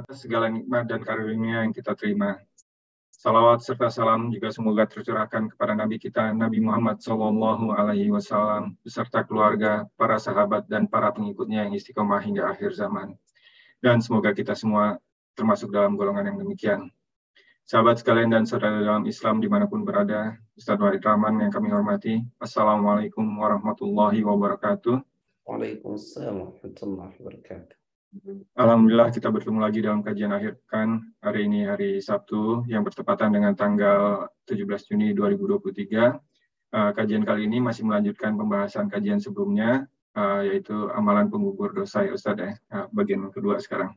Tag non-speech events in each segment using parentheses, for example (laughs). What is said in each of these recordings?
atas segala nikmat dan karunia yang kita terima. Salawat serta salam juga semoga tercurahkan kepada Nabi kita Nabi Muhammad Shallallahu Alaihi Wasallam beserta keluarga, para sahabat dan para pengikutnya yang istiqomah hingga akhir zaman. Dan semoga kita semua termasuk dalam golongan yang demikian. Sahabat sekalian dan saudara dalam Islam di mana pun berada, Ustaz Wahid Rahman yang kami hormati. Assalamualaikum warahmatullahi wabarakatuh. Waalaikumsalam warahmatullahi wabarakatuh. Alhamdulillah kita bertemu lagi dalam kajian akhir pekan. Hari ini hari Sabtu yang bertepatan dengan tanggal 17 Juni 2023. Uh, kajian kali ini masih melanjutkan pembahasan kajian sebelumnya, uh, yaitu amalan penggugur dosa ya Ustaz ya, uh, bagian kedua sekarang.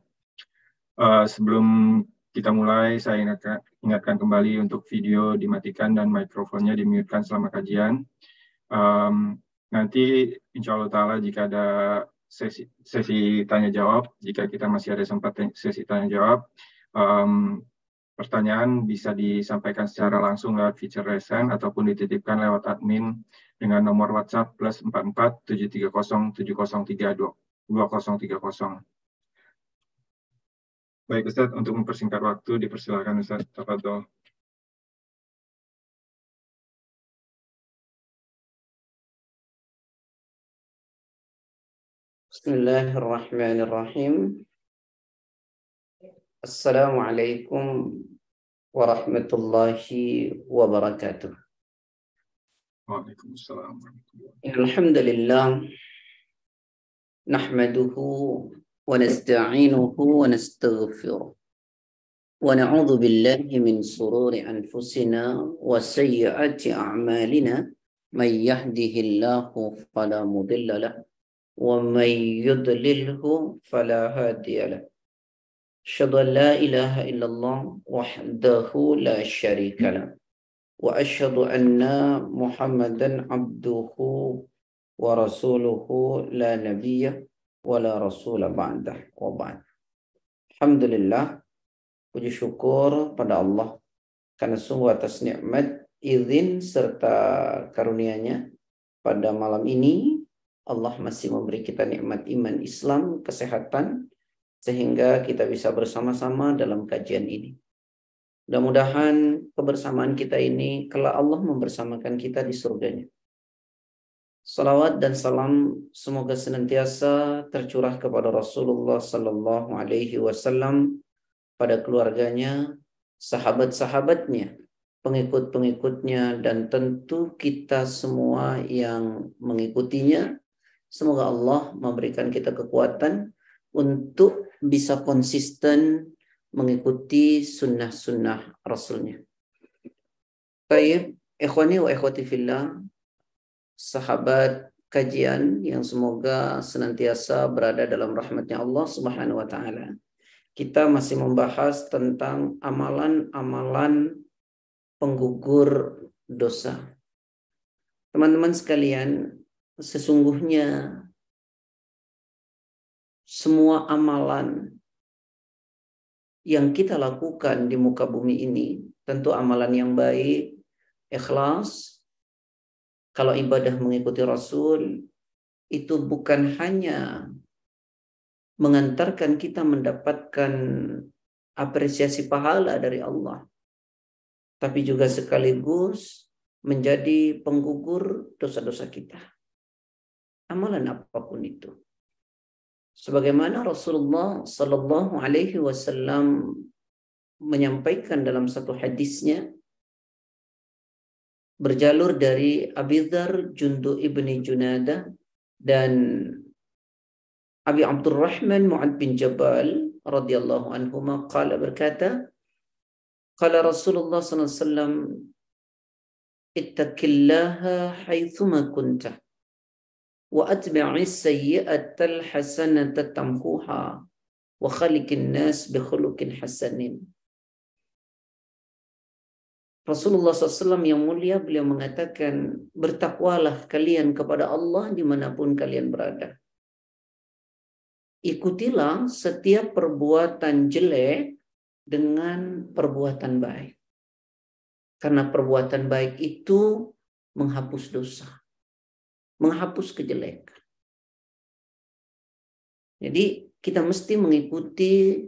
Sebelum kita mulai, saya ingatkan, kembali untuk video dimatikan dan mikrofonnya dimutekan selama kajian. Nanti insya Allah Ta'ala jika ada sesi, sesi tanya jawab, jika kita masih ada sempat sesi tanya jawab, um, pertanyaan bisa disampaikan secara langsung lewat feature resen ataupun dititipkan lewat admin dengan nomor WhatsApp plus 44 730 703 2030. Baik Ustaz, untuk mempersingkat waktu dipersilakan Ustaz. Tafadol. بسم الله الرحمن الرحيم. السلام عليكم ورحمة الله وبركاته. وعليكم السلام ورحمة الله الحمد لله نحمده ونستعينه ونستغفره ونعوذ بالله من سرور أنفسنا وسيئات أعمالنا. من يهده الله فلا مضل له ومن يضلله فلا هادي له أشهد أن لا إله إلا الله وحده لا شريك له وأشهد أن محمدا عبده ورسوله لا نبي ولا رسول بعده وبعد الحمد لله puji syukur pada Allah karena sungguh atas nikmat izin serta karunia-Nya pada malam ini Allah masih memberi kita nikmat iman Islam, kesehatan sehingga kita bisa bersama-sama dalam kajian ini. Mudah-mudahan kebersamaan kita ini kelak Allah membersamakan kita di surganya. Salawat dan salam semoga senantiasa tercurah kepada Rasulullah Sallallahu Alaihi Wasallam pada keluarganya, sahabat-sahabatnya, pengikut-pengikutnya, dan tentu kita semua yang mengikutinya. Semoga Allah memberikan kita kekuatan untuk bisa konsisten mengikuti sunnah-sunnah Rasulnya. Baik, ikhwani wa ikhwati fillah, sahabat kajian yang semoga senantiasa berada dalam rahmatnya Allah Subhanahu wa taala. Kita masih membahas tentang amalan-amalan penggugur dosa. Teman-teman sekalian, sesungguhnya semua amalan yang kita lakukan di muka bumi ini tentu amalan yang baik, ikhlas, kalau ibadah mengikuti Rasul itu bukan hanya mengantarkan kita mendapatkan apresiasi pahala dari Allah, tapi juga sekaligus menjadi penggugur dosa-dosa kita. Amalan apa pun itu. Sebagaimana Rasulullah Sallallahu Alaihi Wasallam menyampaikan dalam satu hadisnya, berjalur dari Abidhar Jundu ibni Junada dan Abi Abdurrahman Mu'ad bin Jabal radhiyallahu anhu qala berkata qala Rasulullah sallallahu alaihi wasallam ittaqillaha haitsuma kunta khuluqin hasanin Rasulullah SAW yang mulia beliau mengatakan bertakwalah kalian kepada Allah di mana pun kalian berada. Ikutilah setiap perbuatan jelek dengan perbuatan baik. Karena perbuatan baik itu menghapus dosa. Menghapus kejelekan. Jadi kita mesti mengikuti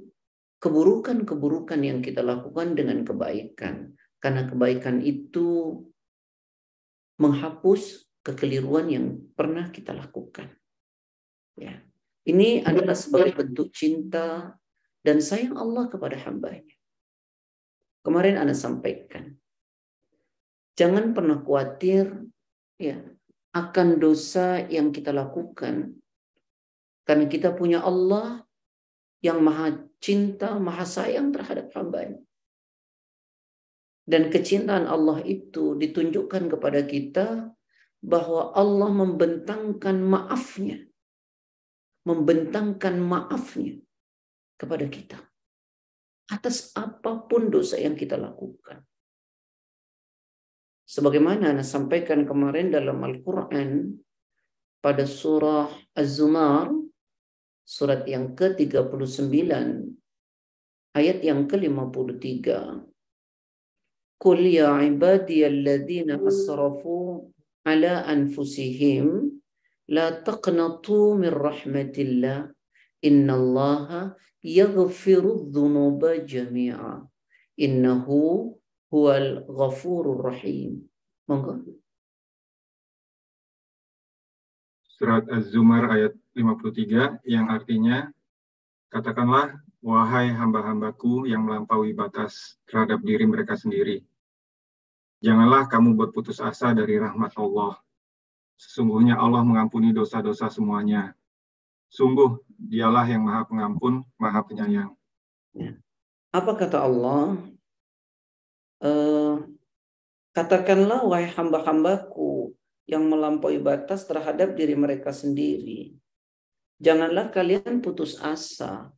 keburukan-keburukan yang kita lakukan dengan kebaikan. Karena kebaikan itu menghapus kekeliruan yang pernah kita lakukan. Ya. Ini adalah sebagai bentuk cinta dan sayang Allah kepada hambanya. Kemarin Anda sampaikan, jangan pernah khawatir ya akan dosa yang kita lakukan karena kita punya Allah yang maha cinta, maha sayang terhadap hambanya. Dan kecintaan Allah itu ditunjukkan kepada kita bahwa Allah membentangkan maafnya. Membentangkan maafnya kepada kita. Atas apa pun dosa yang kita lakukan. Sebagaimana Anda sampaikan kemarin dalam Al-Quran pada surah Az-Zumar surat yang ke-39 ayat yang ke-53. Qul ya ibadiyalladzina asrafu ala anfusihim la taqnatu min rahmatillah innallaha yaghfiru dhunuba jami'a innahu huwal ghafurur rahim monggo surat Az-Zumar ayat 53 yang artinya katakanlah wahai hamba-hambaku yang melampaui batas terhadap diri mereka sendiri. Janganlah kamu berputus asa dari rahmat Allah. Sesungguhnya Allah mengampuni dosa-dosa semuanya. Sungguh dialah yang maha pengampun, maha penyayang. Ya. Apa kata Allah? Uh, katakanlah wahai hamba-hambaku yang melampaui batas terhadap diri mereka sendiri. Janganlah kalian putus asa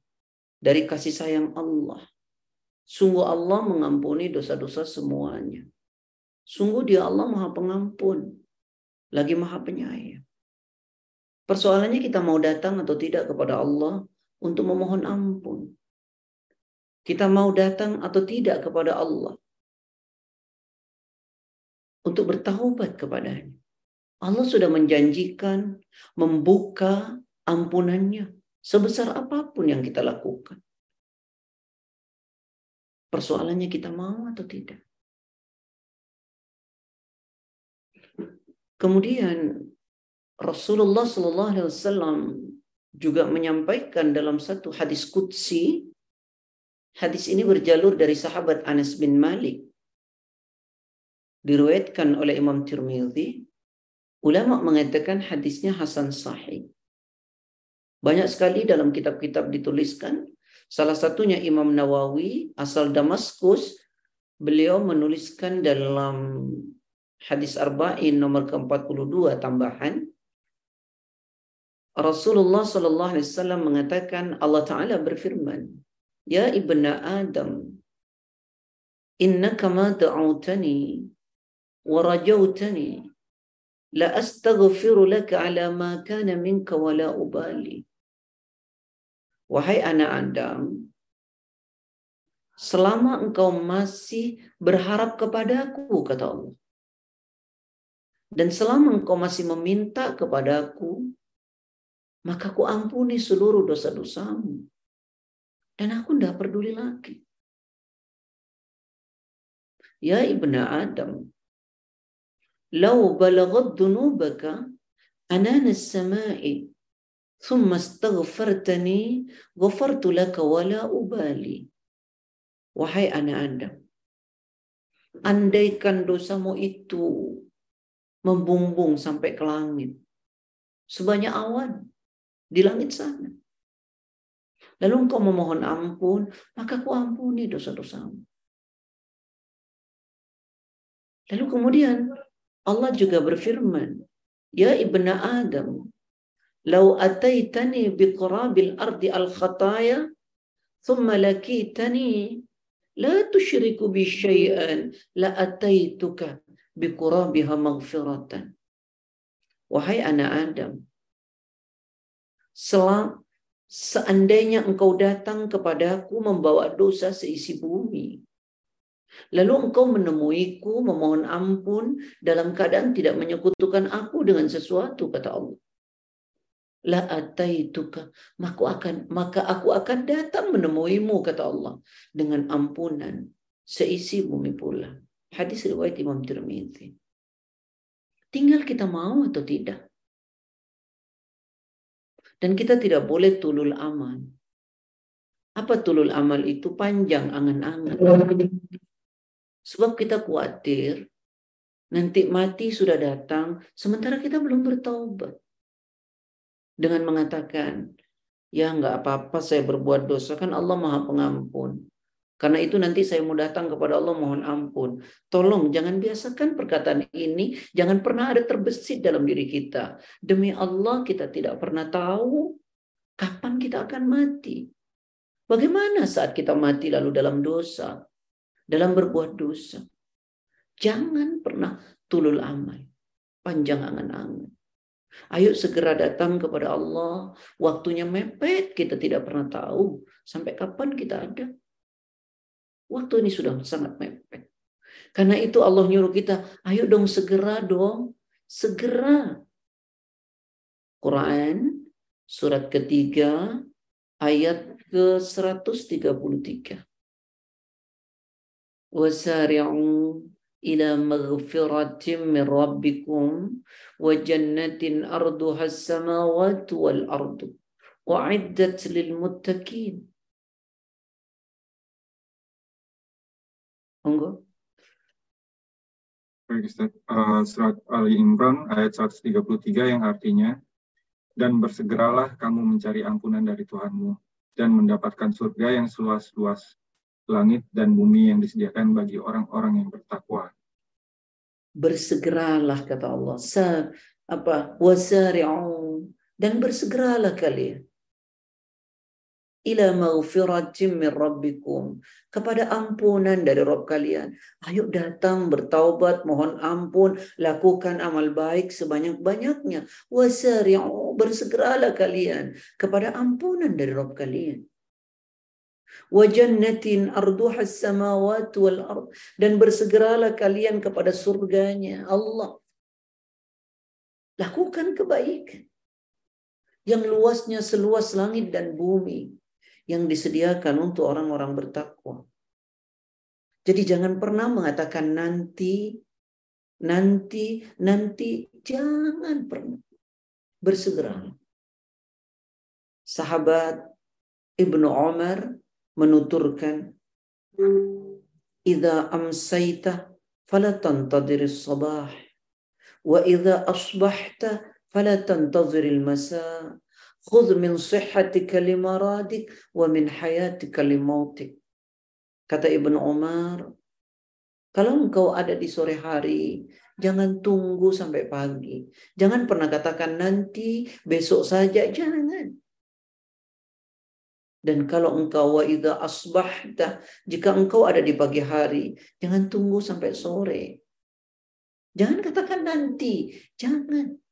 dari kasih sayang Allah. Sungguh Allah mengampuni dosa-dosa semuanya. Sungguh dia Allah maha pengampun. Lagi maha penyayang. Persoalannya kita mau datang atau tidak kepada Allah untuk memohon ampun. Kita mau datang atau tidak kepada Allah untuk bertaubat kepadanya. Allah sudah menjanjikan membuka ampunannya sebesar apa pun yang kita lakukan. Persoalannya kita mau atau tidak. Kemudian Rasulullah Shallallahu Alaihi Wasallam juga menyampaikan dalam satu hadis kutsi. Hadis ini berjalur dari sahabat Anas bin Malik. Diruatkan oleh Imam Tirmidzi Ulama mengatakan hadisnya Hasan Sahih. Banyak sekali dalam kitab-kitab dituliskan. Salah satunya Imam Nawawi asal Damaskus. Beliau menuliskan dalam hadis Arba'in nomor ke-42 tambahan. Rasulullah Sallallahu Alaihi Wasallam mengatakan Allah Taala berfirman, Ya ibna Adam, innaka ma da'utani astaghfiru laka ala ma kana minka wa la ubali. Wahai anak Adam, selama engkau masih berharap kepadaku, kata Allah. Dan selama engkau masih meminta kepadaku, maka ku ampuni seluruh dosa-dosamu. Dan aku tidak peduli lagi. Ya ibna Adam, لو بلغت ذنوبك أنان السماء ثم استغفرتني غفرت لك ولا أبالي Wahai anak Adam, andaikan dosamu itu membumbung sampai ke langit, sebanyak awan di langit sana. Lalu engkau memohon ampun, maka ku ampuni dosa-dosamu. Lalu kemudian Allah juga berfirman, Ya ibna Adam, Lau ataitani biqarabil ardi al-khataya, thumma lakitani, la tushriku bi syai'an, la ataituka biqarabiha maghfiratan. Wahai anak Adam, selang, seandainya engkau datang kepadaku membawa dosa seisi bumi, Lalu engkau menemuiku memohon ampun dalam keadaan tidak menyekutukan aku dengan sesuatu, kata Allah. la ataituka maka akan maka aku akan datang menemuimu kata Allah dengan ampunan seisi bumi pula. Hadis riwayat Imam Tirmidzi tinggal kita mau atau tidak? Dan kita tidak boleh tulul amal. Apa tulul amal itu? Panjang angan-angan sebab kita khawatir nanti mati sudah datang sementara kita belum bertaubat dengan mengatakan, ya nggak apa-apa saya berbuat dosa, kan Allah maha pengampun. Karena itu nanti saya mau datang kepada Allah mohon ampun. Tolong jangan biasakan perkataan ini, jangan pernah ada terbesit dalam diri kita. Demi Allah kita tidak pernah tahu kapan kita akan mati. Bagaimana saat kita mati lalu dalam dosa, dalam berbuat dosa. Jangan pernah tulul amal, panjang angan-angan. Ayo segera datang kepada Allah. Waktunya mepet, kita tidak pernah tahu sampai kapan kita ada. Waktu ini sudah sangat mepet. Karena itu Allah nyuruh kita, ayo dong segera dong, segera. Quran surat ketiga ayat ke-133. وسارعوا إلى مغفرة من ربكم وجنة أرضها السماوات والأرض أعدت للمتقين. Monggo. Baik Ustaz, uh, surat Ali Imran ayat 133 yang artinya, Dan bersegeralah kamu mencari ampunan dari Tuhanmu, dan mendapatkan surga yang seluas-luas, langit dan bumi yang disediakan bagi orang-orang yang bertakwa. Bersegeralah kata Allah. Sa, apa? Wasari'u dan bersegeralah kalian ila maghfiratin min rabbikum kepada ampunan dari Rabb kalian. Ayo datang bertaubat, mohon ampun, lakukan amal baik sebanyak-banyaknya. Wasari'u bersegeralah kalian kepada ampunan dari Rabb kalian wa jannatin arduha samawati wal ard. Dan bersegeralah kalian kepada surganya. Allah. Lakukan kebaikan. Yang luasnya seluas langit dan bumi. Yang disediakan untuk orang-orang bertakwa. Jadi jangan pernah mengatakan nanti nanti nanti. Jangan pernah. Bersegera. Sahabat Ibnu Umar menuturkan Idza amsayta fala tantadhir as-sabah. Wa idza asbahta fala tantadhir al-masa. Khudh min sihhatika limaradik wa min hayatika limautik kata Ibnu Umar kalau engkau ada di sore hari jangan tunggu sampai pagi. Jangan pernah katakan nanti besok saja jangan dan kalau engkau wa idza asbahta, jika engkau ada di pagi hari, jangan tunggu sampai sore. Jangan katakan nanti, jangan.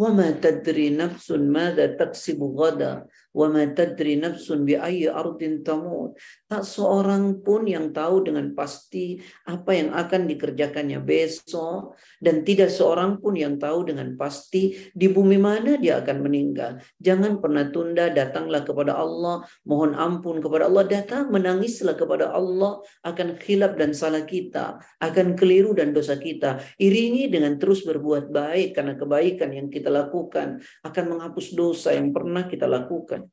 وما تدري نفس ماذا تكسب غدا وما تدري نفس بأي أرض تموت tak seorang pun yang tahu dengan pasti apa yang akan dikerjakannya besok dan tidak seorang pun yang tahu dengan pasti di bumi mana dia akan meninggal jangan pernah tunda datanglah kepada Allah mohon ampun kepada Allah datang menangislah kepada Allah akan khilaf dan salah kita akan keliru dan dosa kita iringi dengan terus berbuat baik karena kebaikan yang kita kita lakukan akan menghapus dosa yang pernah kita lakukan.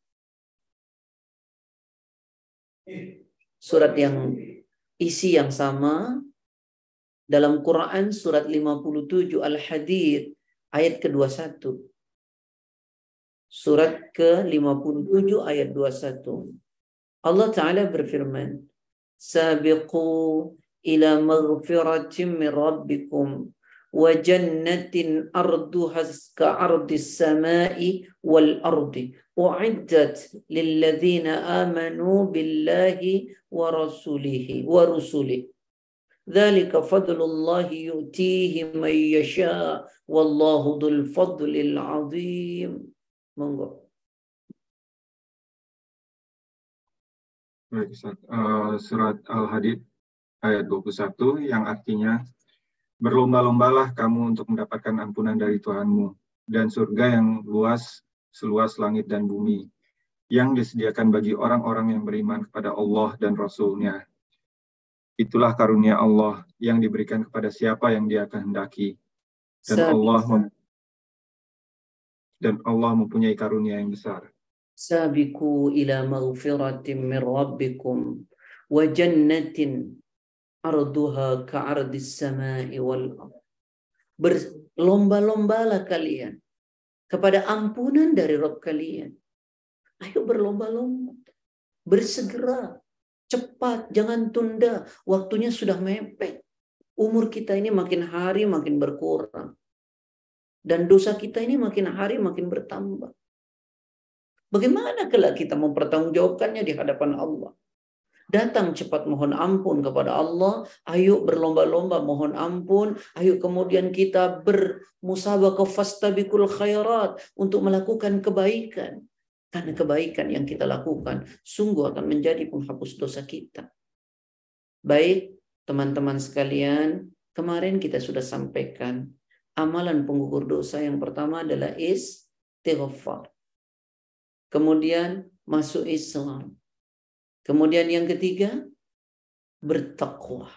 Surat yang isi yang sama dalam Quran surat 57 Al-Hadid ayat ke-21. Surat ke-57 ayat 21. Allah Ta'ala berfirman, Sabiqu ila maghfiratin min rabbikum wa jannatin arduhas ka ardis samai wal ardi. Uiddat lilladzina amanu billahi wa rasulihi wa rusulihi dzalika fadlullahi yu'tihi man yasha wallahu dzul fadlil monggo. Baik, Uh, surat Al-Hadid ayat 21 yang artinya Berlomba-lombalah kamu untuk mendapatkan ampunan dari Tuhanmu dan surga yang luas seluas langit dan bumi yang disediakan bagi orang-orang yang beriman kepada Allah dan Rasul-Nya. Itulah karunia Allah yang diberikan kepada siapa yang dia kehendaki. Dan Allah dan Allah mempunyai karunia yang besar. Sabiku ila maghfiratin min rabbikum wa jannatin arduha ka'ardis samai wal Berlomba-lombalah kalian kepada ampunan dari Rob kalian. Ayo berlomba-lomba. Bersegera. Cepat. Jangan tunda. Waktunya sudah mepet. Umur kita ini makin hari makin berkurang. Dan dosa kita ini makin hari makin bertambah. Bagaimana kelak kita mempertanggungjawabkannya di hadapan Allah? Datang cepat mohon ampun kepada Allah. Ayo berlomba-lomba mohon ampun. Ayo kemudian kita bermusabaqah fastabikul khairat untuk melakukan kebaikan. Karena kebaikan yang kita lakukan sungguh akan menjadi penghapus dosa kita. Baik, teman-teman sekalian, kemarin kita sudah sampaikan amalan penggugur dosa yang pertama adalah istighfar. Kemudian masuk Islam. Kemudian yang ketiga bertakwa.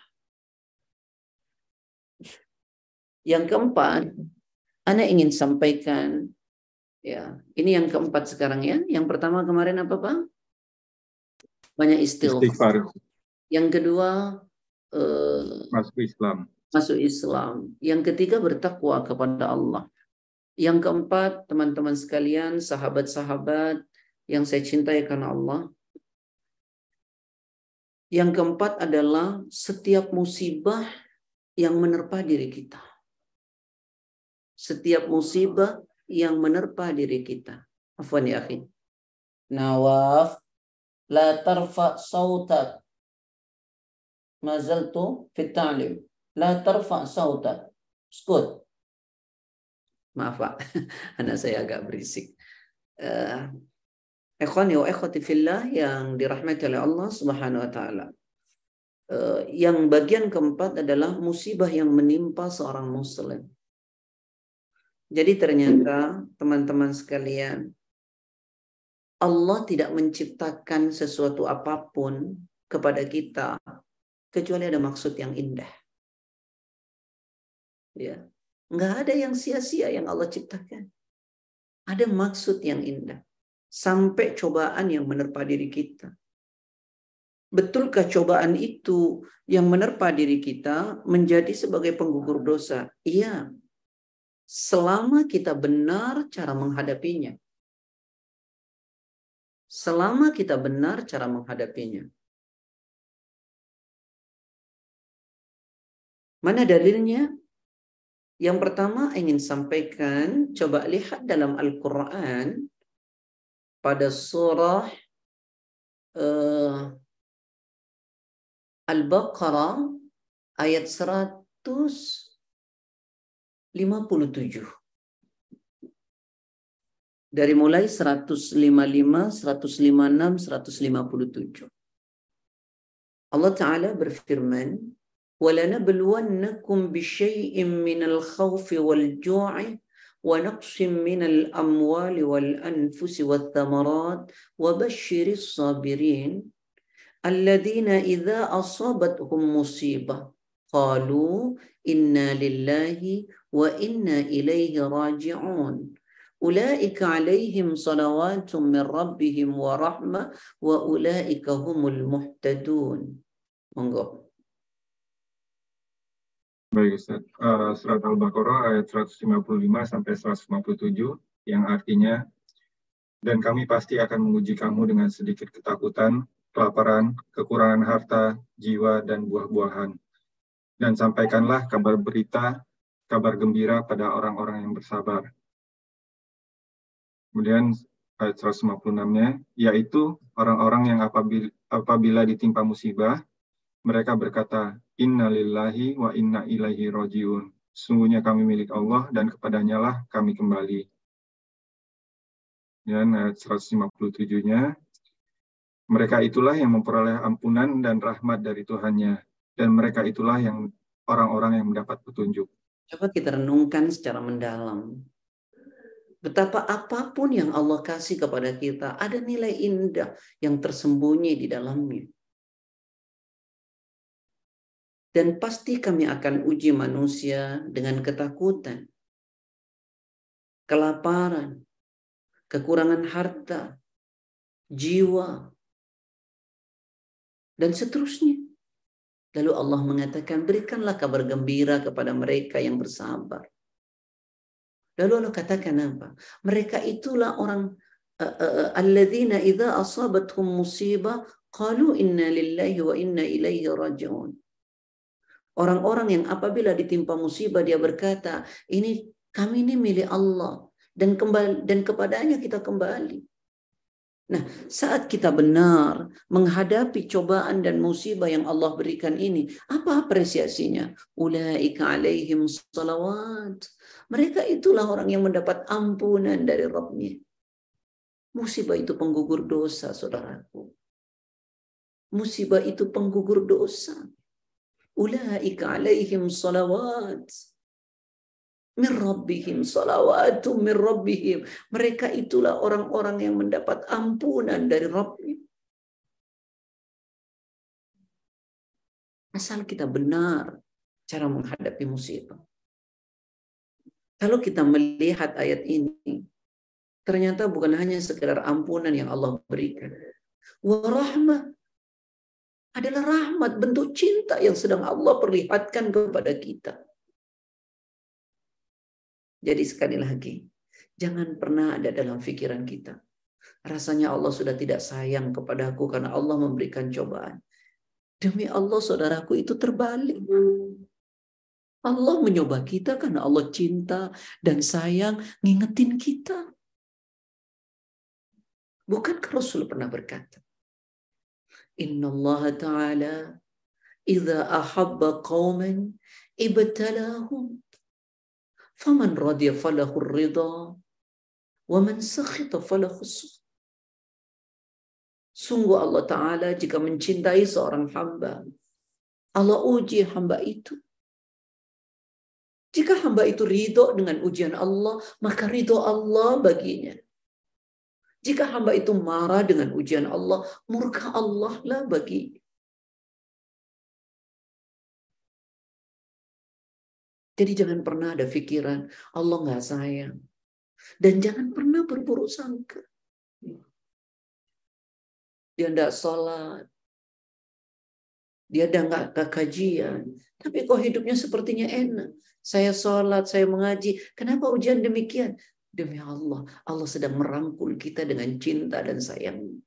Yang keempat, Anda ingin sampaikan ya, ini yang keempat sekarang ya. Yang pertama kemarin apa, Pak? Banyak istighfar. Yang kedua uh, masuk Islam masuk Islam. Yang ketiga bertakwa kepada Allah. Yang keempat, teman-teman sekalian, sahabat-sahabat yang saya cintai karena Allah. Yang keempat adalah setiap musibah yang menerpa diri kita. Setiap musibah yang menerpa diri kita. Afwan ya akhi. Nawaf la tarfa sautak. Mazaltu fit ta'lim. La tarfa sauta. Skut. Maaf Pak, (laughs) anak saya agak berisik. Uh, Ikhwani wa ikhwati fillah yang dirahmati oleh Allah Subhanahu wa taala. Uh, yang bagian keempat adalah musibah yang menimpa seorang muslim. Jadi ternyata teman-teman sekalian, Allah tidak menciptakan sesuatu apa pun kepada kita kecuali ada maksud yang indah. Ya. Nggak ada yang sia-sia yang Allah ciptakan. Ada maksud yang indah. Sampai cobaan yang menerpa diri kita. Betulkah cobaan itu yang menerpa diri kita menjadi sebagai penggugur dosa? Iya. Selama kita benar cara menghadapinya. Selama kita benar cara menghadapinya. Mana dalilnya? Yang pertama ingin sampaikan, coba lihat dalam Al-Quran pada surah uh, Al-Baqarah ayat 157. Dari mulai 155, 156, 157. Allah Ta'ala berfirman, ولنبلونكم بشيء من الخوف والجوع ونقص من الأموال والأنفس والثمرات وبشر الصابرين الذين إذا أصابتهم مصيبة قالوا إنا لله وإنا إليه راجعون أولئك عليهم صلوات من ربهم ورحمة وأولئك هم المهتدون. Baik Ustaz. Uh, surat Al-Baqarah ayat 155 sampai 157 yang artinya dan kami pasti akan menguji kamu dengan sedikit ketakutan, kelaparan, kekurangan harta, jiwa, dan buah-buahan. Dan sampaikanlah kabar berita, kabar gembira pada orang-orang yang bersabar. Kemudian ayat 156-nya, yaitu orang-orang yang apabila, apabila ditimpa musibah, mereka berkata, Inna lillahi wa inna ilaihi rojiun. Sungguhnya kami milik Allah dan kepadanya lah kami kembali. Dan ayat 157-nya, mereka itulah yang memperoleh ampunan dan rahmat dari Tuhannya, dan mereka itulah yang orang-orang yang mendapat petunjuk. Coba kita renungkan secara mendalam. Betapa apa pun yang Allah kasih kepada kita, ada nilai indah yang tersembunyi di dalamnya. Dan pasti kami akan uji manusia dengan ketakutan, kelaparan, kekurangan harta, jiwa, dan seterusnya. Lalu Allah mengatakan, berikanlah kabar gembira kepada mereka yang bersabar. Lalu Allah katakan apa? Mereka itulah orang alladzina idza asabathum musibah qalu inna lillahi wa inna ilaihi raji'un. Orang-orang yang apabila ditimpa musibah dia berkata, ini kami ini milik Allah dan kembali dan kepadanya kita kembali. Nah, saat kita benar menghadapi cobaan dan musibah yang Allah berikan ini, apa apresiasinya? Ulaika alaihim salawat. Mereka itulah orang yang mendapat ampunan dari Rabbnya. Musibah itu penggugur dosa, saudaraku. Musibah itu penggugur dosa. Ulaika alaihim salawat min rabbihim salawatum min rabbihim mereka itulah orang-orang yang mendapat ampunan dari Rabbnya asal kita benar cara menghadapi musibah. Kalau kita melihat ayat ini ternyata bukan hanya sekedar ampunan yang Allah berikan. Warahmah adalah rahmat bentuk cinta yang sedang Allah perlihatkan kepada kita jadi sekali lagi, jangan pernah ada dalam pikiran kita. Rasanya Allah sudah tidak sayang kepadaku karena Allah memberikan cobaan. Demi Allah saudaraku itu terbalik. Allah mencoba kita karena Allah cinta dan sayang ngingetin kita. Bukankah Rasul pernah berkata, Inna Allah Ta'ala idza ahabba qauman ibtalahum فمن رضي فله الرضا ومن سخط فله السخط Sungguh Allah Ta'ala jika mencintai seorang hamba, Allah uji hamba itu. Jika hamba itu ridho dengan ujian Allah, maka ridho Allah baginya. Jika hamba itu marah dengan ujian Allah, murka Allah lah baginya. Jadi jangan pernah ada pikiran Allah nggak sayang. Dan jangan pernah berburuk sangka. Dia tidak sholat. Dia nggak kajian. Tapi kok hidupnya sepertinya enak. Saya sholat, saya mengaji. Kenapa ujian demikian? Demi Allah, Allah sedang merangkul kita dengan cinta dan sayang.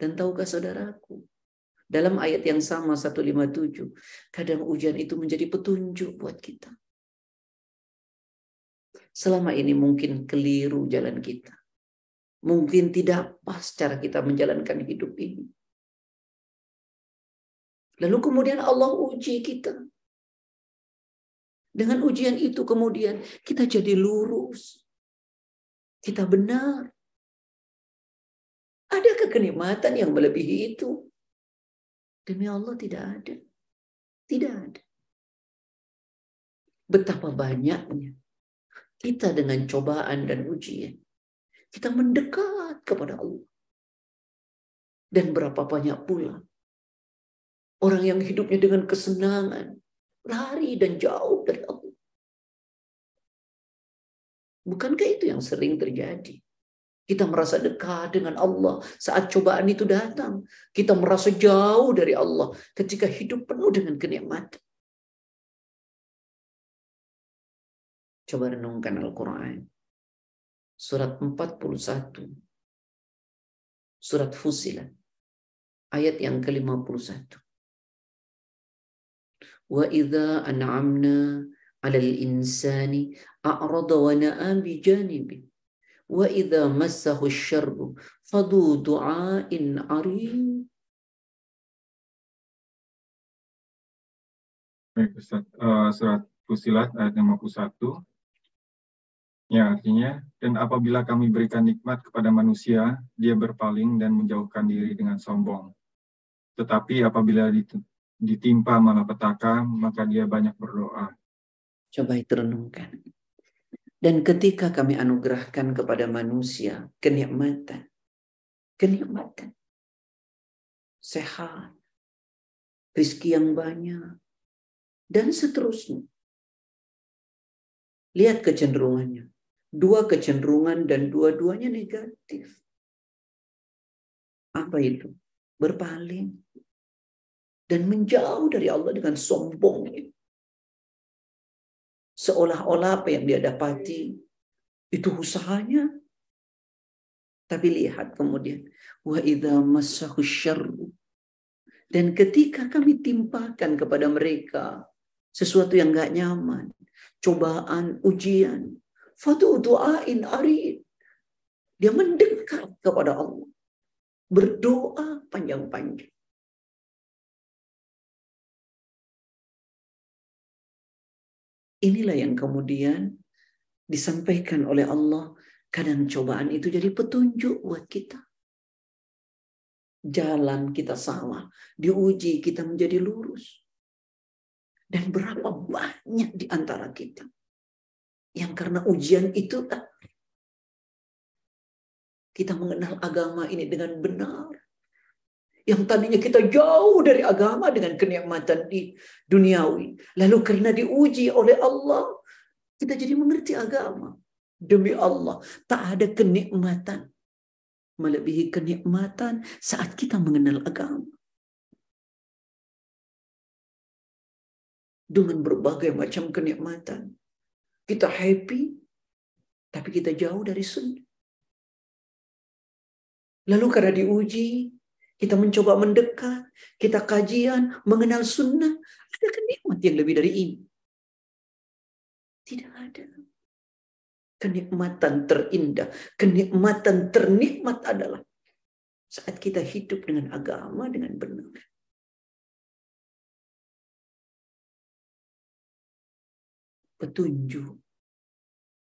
Dan tahukah saudaraku, dalam ayat yang sama 157, kadang ujian itu menjadi petunjuk buat kita. Selama ini mungkin keliru jalan kita. Mungkin tidak pas cara kita menjalankan hidup ini. Lalu kemudian Allah uji kita. Dengan ujian itu kemudian kita jadi lurus. Kita benar. Ada kenikmatan yang melebihi itu? Demi Allah tidak ada. Tidak ada. Betapa banyaknya kita dengan cobaan dan ujian. Kita mendekat kepada Allah. Dan berapa banyak pula orang yang hidupnya dengan kesenangan, lari dan jauh dari Allah. Bukankah itu yang sering terjadi? Kita merasa dekat dengan Allah saat cobaan itu datang. Kita merasa jauh dari Allah ketika hidup penuh dengan kenikmatan. Coba renungkan Al-Quran. Surat 41. Surat Fusilat. Ayat yang ke-51. Wa idza an'amna 'alal insani a'rada wa na'a bi janibi wa idza massahu syarru fadu du'ain arim Baik, Ustaz. Uh, surat Fusilat ayat 51. Ya, artinya, dan apabila kami berikan nikmat kepada manusia, dia berpaling dan menjauhkan diri dengan sombong. Tetapi apabila ditimpa malapetaka, maka dia banyak berdoa. Coba itu renungkan. Dan ketika kami anugerahkan kepada manusia kenikmatan, kenikmatan, sehat, rizki yang banyak, dan seterusnya. Lihat kecenderungannya. Dua kecenderungan dan dua-duanya negatif. Apa itu? Berpaling. Dan menjauh dari Allah dengan sombongnya seolah-olah apa yang dia dapati itu usahanya. Tapi lihat kemudian wa idza dan ketika kami timpakan kepada mereka sesuatu yang gak nyaman, cobaan, ujian, fatu du'ain arid. Dia mendekat kepada Allah. Berdoa panjang-panjang. Inilah yang kemudian disampaikan oleh Allah. Kadang cobaan itu jadi petunjuk buat kita. Jalan kita salah, diuji kita menjadi lurus. Dan berapa banyak di antara kita yang karena ujian itu kita mengenal agama ini dengan benar yang tadinya kita jauh dari agama dengan kenikmatan di duniawi. Lalu karena diuji oleh Allah, kita jadi mengerti agama. Demi Allah, tak ada kenikmatan melebihi kenikmatan saat kita mengenal agama. Dengan berbagai macam kenikmatan. Kita happy, tapi kita jauh dari sunnah. Lalu karena diuji, kita mencoba mendekat, kita kajian, mengenal sunnah. Ada nikmat yang lebih dari ini? Tidak ada. Kenikmatan terindah, kenikmatan ternikmat adalah saat kita hidup dengan agama dengan benar. Petunjuk.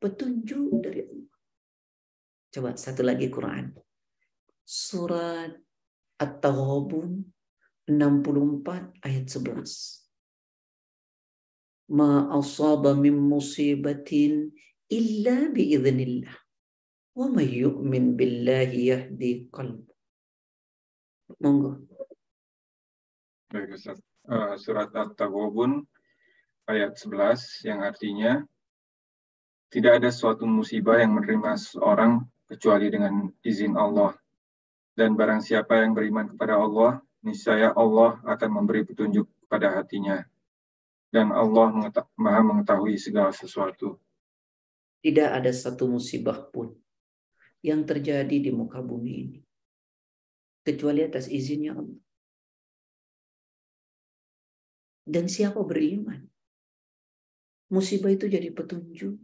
Petunjuk dari Allah. Coba satu lagi Quran. Surat At-Taghabun 64 ayat 11. Ma asaba min musibatin illa biiznillah. Wa may yu'min billahi yahdi qalb. Monggo. Baik, Ustaz. Uh, surat At-Taghabun ayat 11 yang artinya tidak ada suatu musibah yang menerima seorang kecuali dengan izin Allah dan barang siapa yang beriman kepada Allah, niscaya Allah akan memberi petunjuk pada hatinya. Dan Allah maha mengetahui segala sesuatu. Tidak ada satu musibah pun yang terjadi di muka bumi ini. Kecuali atas izinnya Allah. Dan siapa beriman? Musibah itu jadi petunjuk.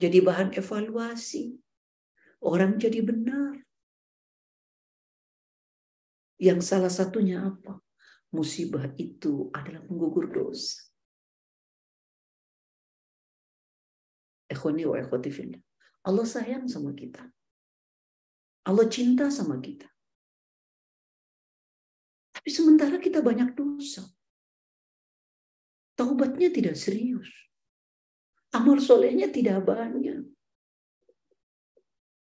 Jadi bahan evaluasi. Orang jadi benar. Yang salah satunya apa? Musibah itu adalah penggugur dosa. Allah sayang sama kita. Allah cinta sama kita. Tapi sementara kita banyak dosa. Taubatnya tidak serius. Amal solehnya tidak banyak.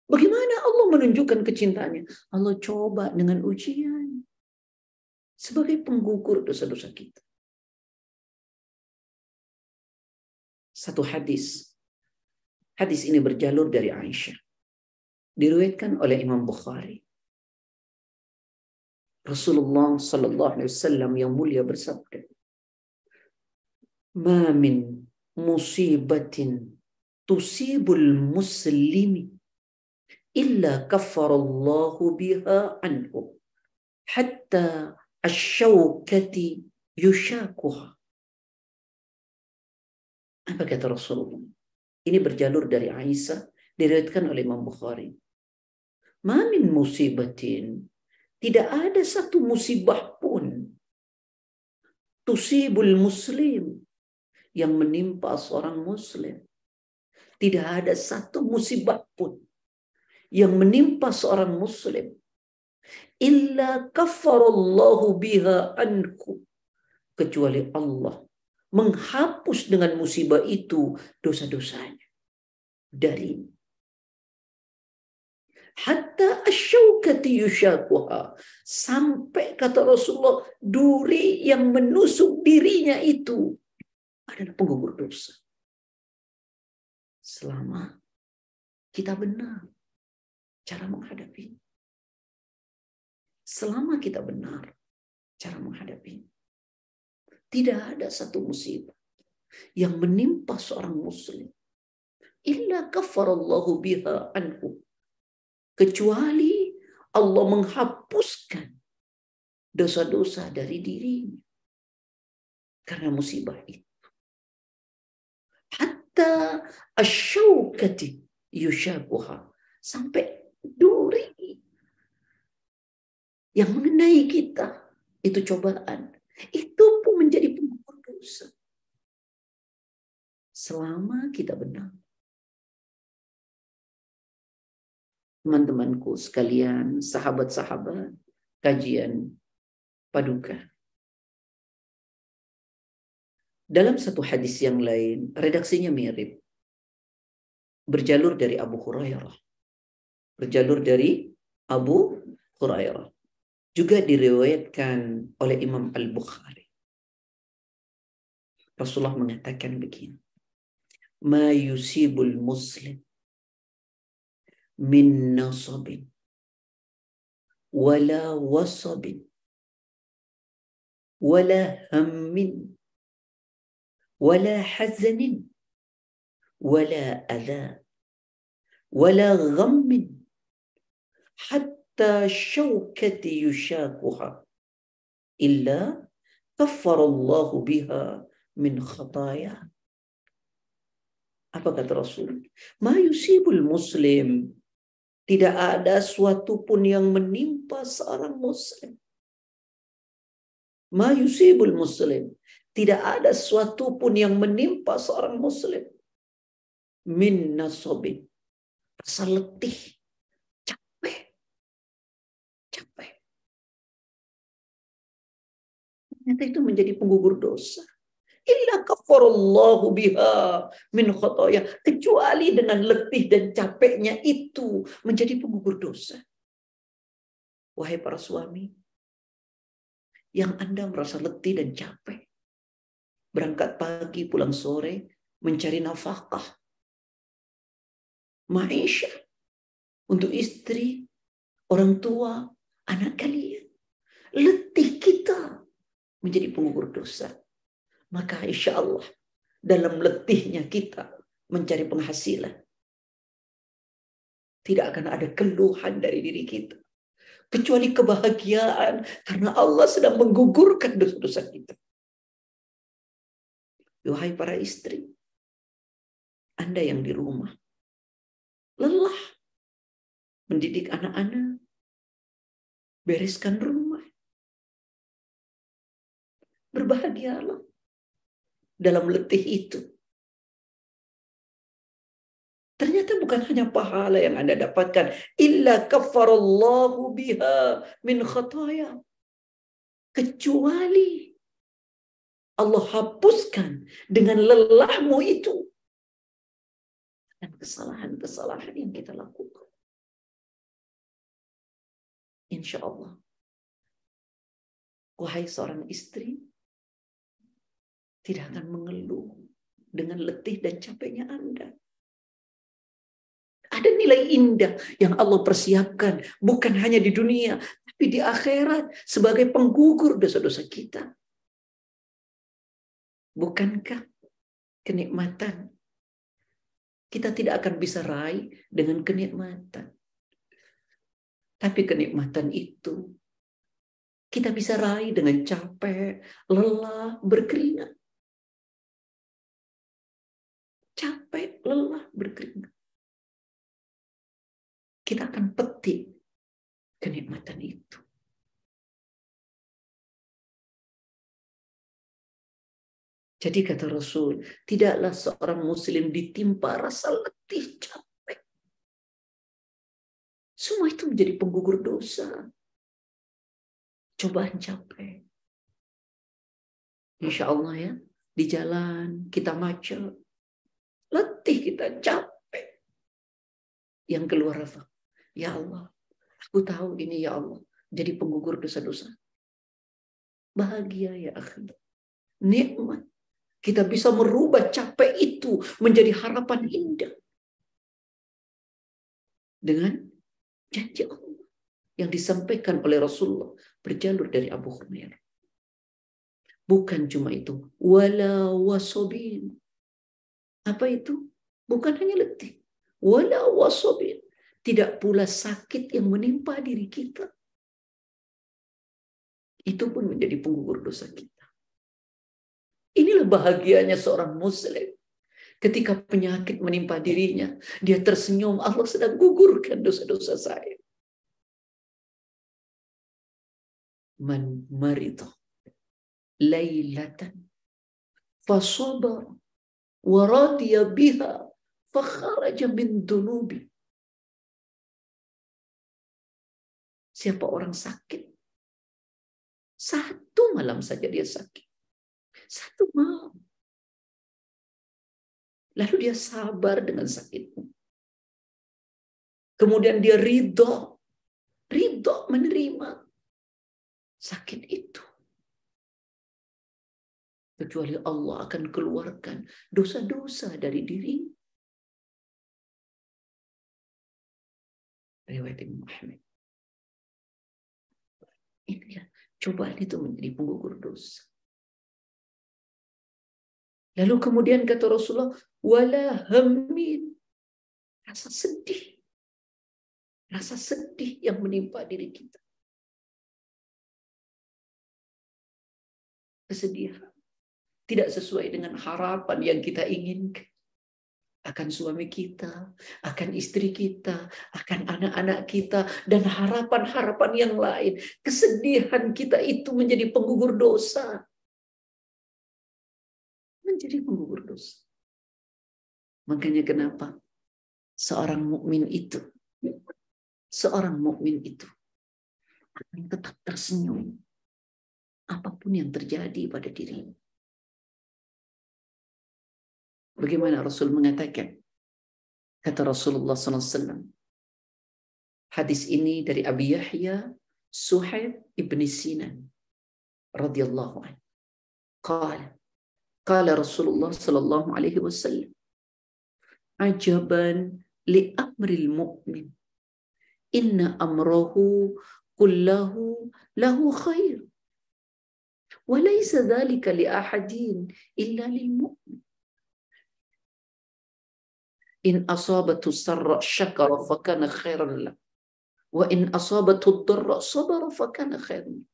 Bagaimana Allah menunjukkan kecintaannya? Allah coba dengan ujian. Sebagai penggugur dosa-dosa kita. Satu hadis. Hadis ini berjalur dari Aisyah. Diriwayatkan oleh Imam Bukhari. Rasulullah sallallahu alaihi wasallam yang mulia bersabda, "Ma min musibatin tusibul muslimi illa kaffarallahu biha anhu hatta asyawkati yushakuha. Apa kata Rasulullah? Ini berjalur dari Aisyah, diriwayatkan oleh Imam Bukhari. Mamin musibatin. Tidak ada satu musibah pun. Tusibul muslim. Yang menimpa seorang muslim. Tidak ada satu musibah pun yang menimpa seorang muslim. Illa kafarallahu biha anku kecuali Allah menghapus dengan musibah itu dosa-dosanya. Dari hatta asyaukati yushakuha. Sampai kata Rasulullah duri yang menusuk dirinya itu adalah penggugur dosa. Selama kita benar cara menghadapi. Selama kita benar cara menghadapi. Tidak ada satu musibah yang menimpa seorang muslim. Illa kafarallahu biha anhu. Kecuali Allah menghapuskan dosa-dosa dari dirinya. Karena musibah itu. Hatta asyaukati yushakuha. Sampai duri yang mengenai kita itu cobaan itu pun menjadi penggugur dosa. Selama kita benar. Teman-temanku sekalian, sahabat-sahabat, kajian paduka. Dalam satu hadis yang lain, redaksinya mirip. Berjalur dari Abu Hurairah. Berjalur dari Abu Hurairah juga diriwayatkan oleh Imam Al-Bukhari. Rasulullah mengatakan begini. Ma yusibul muslim min nasabin wala wasabin wala hammin wala hazanin wala adha wala ghammin hatta syaukati yushakuha illa kafarallahu biha min khataya. Apa kata Rasul? Ma yusibul muslim. Tidak ada suatu pun yang menimpa seorang muslim. Ma yusibul muslim. Tidak ada suatu pun yang menimpa seorang muslim. Min nasobin. Asal letih Ternyata itu menjadi penggugur dosa. Illa kafarallahu biha min khotoya. Kecuali dengan letih dan capeknya itu menjadi penggugur dosa. Wahai para suami, yang Anda merasa letih dan capek. Berangkat pagi, pulang sore, mencari nafkah. Maisha untuk istri, orang tua, anak kalian. Letih kita menjadi penggugur dosa. Maka insya Allah dalam letihnya kita mencari penghasilan. Tidak akan ada keluhan dari diri kita. Kecuali kebahagiaan karena Allah sedang menggugurkan dosa-dosa kita. Wahai para istri, Anda yang di rumah, lelah mendidik anak-anak, bereskan rumah, Berbahagialah dalam letih itu. Ternyata bukan hanya pahala yang Anda dapatkan. Illa kafarallahu biha min khataya. Kecuali Allah hapuskan dengan lelahmu itu. Dan kesalahan-kesalahan yang kita lakukan. Insya Allah. Wahai seorang istri, tidak akan mengeluh dengan letih dan capeknya Anda. Ada nilai indah yang Allah persiapkan bukan hanya di dunia, tapi di akhirat sebagai penggugur dosa-dosa kita. Bukankah kenikmatan kita tidak akan bisa raih dengan kenikmatan. Tapi kenikmatan itu kita bisa raih dengan capek, lelah, berkeringat. Capek, lelah, berkeringat. Kita akan petik kenikmatan itu. Jadi kata Rasul, tidaklah seorang muslim ditimpa rasa letih capek. Semua itu menjadi penggugur dosa. cobaan capek. Insya Allah ya, di jalan kita macet, letih kita capek. Yang keluar apa? Ya Allah, aku tahu ini ya Allah, jadi penggugur dosa-dosa. Bahagia ya akhi. Nikmat. Kita bisa merubah capek itu menjadi harapan indah. Dengan janji Allah yang disampaikan oleh Rasulullah berjalur dari Abu Hurairah. Bukan cuma itu. Wala wasobin. Apa itu? Bukan hanya letih. Wala wasobin. Tidak pula sakit yang menimpa diri kita. Itu pun menjadi penggugur dosa kita. Inilah bahagianya seorang muslim. Ketika penyakit menimpa dirinya, dia tersenyum, Allah sedang gugurkan dosa-dosa saya. Man marita laylatan fasabar wa radiya biha fakharaja min dunubi. Siapa orang sakit? Satu malam saja dia sakit. Satu malam. Lalu dia sabar dengan sakitmu. Kemudian dia ridho. Ridho menerima sakit itu. Kecuali Allah akan keluarkan dosa-dosa dari diri. Riwayat Imam Ahmad. Ya, cobaan itu menjadi penggugur dosa. Lalu kemudian kata Rasulullah, wala hammin. Rasa sedih. Rasa sedih yang menimpa diri kita. Kesedihan. Tidak sesuai dengan harapan yang kita inginkan. Akan suami kita, akan istri kita, akan anak-anak kita, dan harapan-harapan yang lain. Kesedihan kita itu menjadi penggugur dosa menjadi penggugur dosa. Makanya kenapa seorang mukmin itu, seorang mukmin itu akan tetap tersenyum apa pun yang terjadi pada dirinya. Bagaimana Rasul mengatakan? Kata Rasulullah SAW. Hadis ini dari Abi Yahya Suhaib ibn Sinan radhiyallahu anhu. Qala Qala Rasulullah sallallahu alaihi wasallam ajaban li amril mu'min inna amrahu kullahu lahu khair wa laysa dhalika li ahadin illa lil mu'min In asabatu sarra syakara fakana khairan lah. Wa in asabatu darra sabara fakana khairan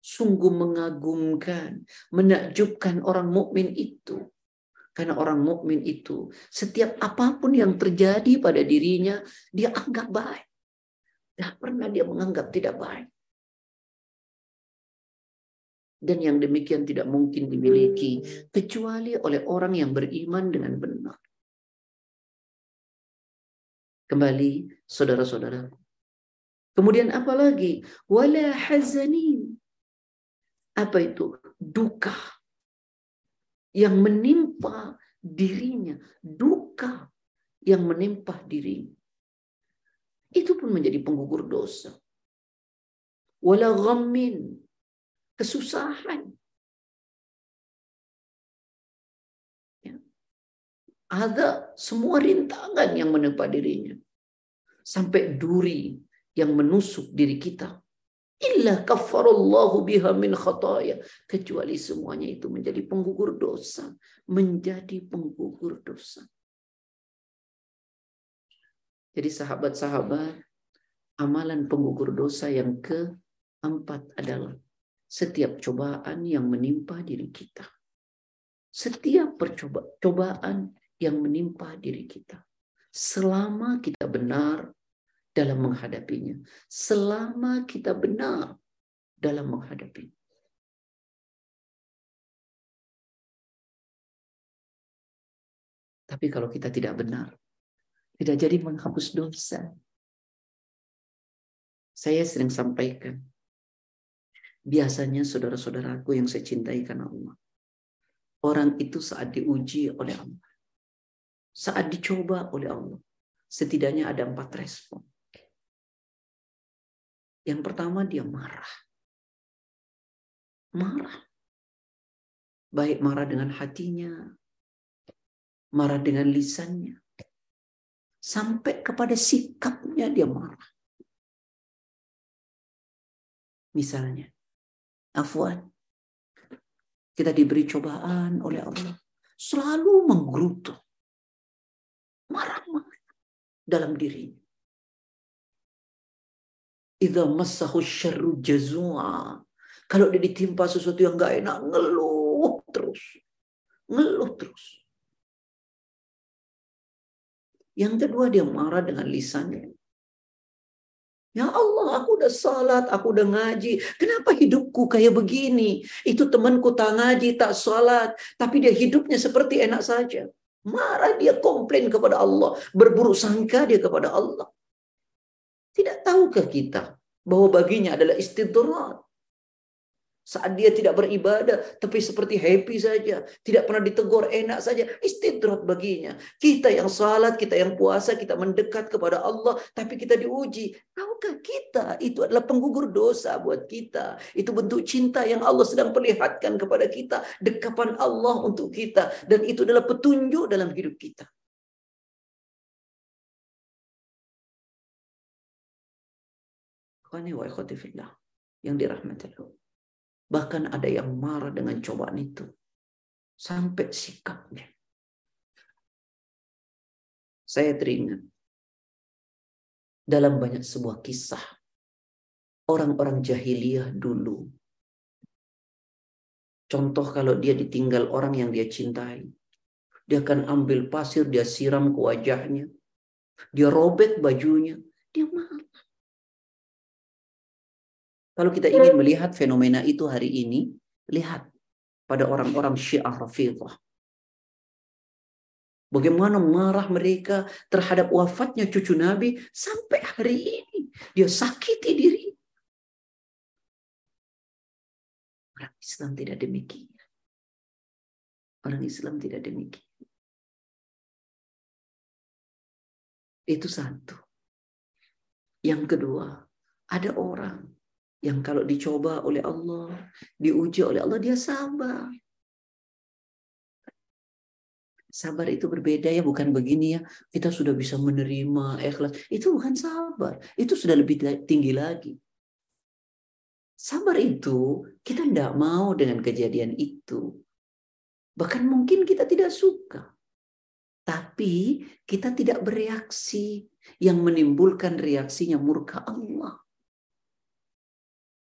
Sungguh mengagumkan, menakjubkan orang mukmin itu. Karena orang mukmin itu, setiap apa pun yang terjadi pada dirinya, dia anggap baik. Tidak pernah dia menganggap tidak baik dan yang demikian tidak mungkin dimiliki kecuali oleh orang yang beriman dengan benar. Kembali saudara-saudara. Kemudian apa lagi? Wala hazanin apa itu duka yang menimpa dirinya, duka yang menimpa dirinya. Itu pun menjadi penggugur dosa. Wala ghammin, kesusahan. Ada semua rintangan yang menimpa dirinya. Sampai duri yang menusuk diri kita. Illa kafarallahu biha min khataya. Kecuali semuanya itu menjadi penggugur dosa. Menjadi penggugur dosa. Jadi sahabat-sahabat amalan penggugur dosa yang keempat adalah setiap cobaan yang menimpa diri kita. Setiap percobaan yang menimpa diri kita selama kita benar dalam menghadapinya. Selama kita benar dalam menghadapinya. Tapi kalau kita tidak benar, tidak jadi menghapus dosa. Saya sering sampaikan, Biasanya saudara-saudaraku yang saya cintai karena Allah. Orang itu saat diuji oleh Allah. Saat dicoba oleh Allah. Setidaknya ada empat respon. Yang pertama dia marah. Marah. Baik marah dengan hatinya. Marah dengan lisannya. Sampai kepada sikapnya dia marah. Misalnya, Afwan, kita diberi cobaan oleh Allah. Selalu menggerutu. Marah-marah dalam dirinya. Idza massahu syarru jazua. Kalau dia ditimpa sesuatu yang gak enak, ngeluh terus. Ngeluh terus. Yang kedua dia marah dengan lisannya. Ya Allah, aku udah salat, aku udah ngaji. Kenapa hidupku kayak begini? Itu temanku tak ngaji, tak salat. Tapi dia hidupnya seperti enak saja. Marah dia komplain kepada Allah. Berburuk sangka dia kepada Allah. Tidak tahukah kita bahwa baginya adalah istidrat. Saat dia tidak beribadah, tapi seperti happy saja. Tidak pernah ditegur, enak saja. Istidrat baginya. Kita yang salat, kita yang puasa, kita mendekat kepada Allah, tapi kita diuji. Tahukah kita itu adalah penggugur dosa buat kita. Itu bentuk cinta yang Allah sedang perlihatkan kepada kita. Dekapan Allah untuk kita. Dan itu adalah petunjuk dalam hidup kita. Yang dirahmati Allah. Bahkan ada yang marah dengan cobaan itu. Sampai sikapnya. Saya teringat. Dalam banyak sebuah kisah. Orang-orang jahiliyah dulu. Contoh kalau dia ditinggal orang yang dia cintai. Dia akan ambil pasir, dia siram ke wajahnya. Dia robek bajunya. Dia marah. Kalau kita ingin melihat fenomena itu hari ini, lihat pada orang-orang Syiah Rafidah. Bagaimana marah mereka terhadap wafatnya cucu Nabi sampai hari ini. Dia sakiti diri. Orang Islam tidak demikian. Orang Islam tidak demikian. Itu satu. Yang kedua, ada orang yang kalau dicoba oleh Allah, diuji oleh Allah, dia sabar. Sabar itu berbeda ya, bukan begini ya. Kita sudah bisa menerima ikhlas. Itu bukan sabar. Itu sudah lebih tinggi lagi. Sabar itu kita tidak mau dengan kejadian itu. Bahkan mungkin kita tidak suka. Tapi kita tidak bereaksi yang menimbulkan reaksinya murka Allah.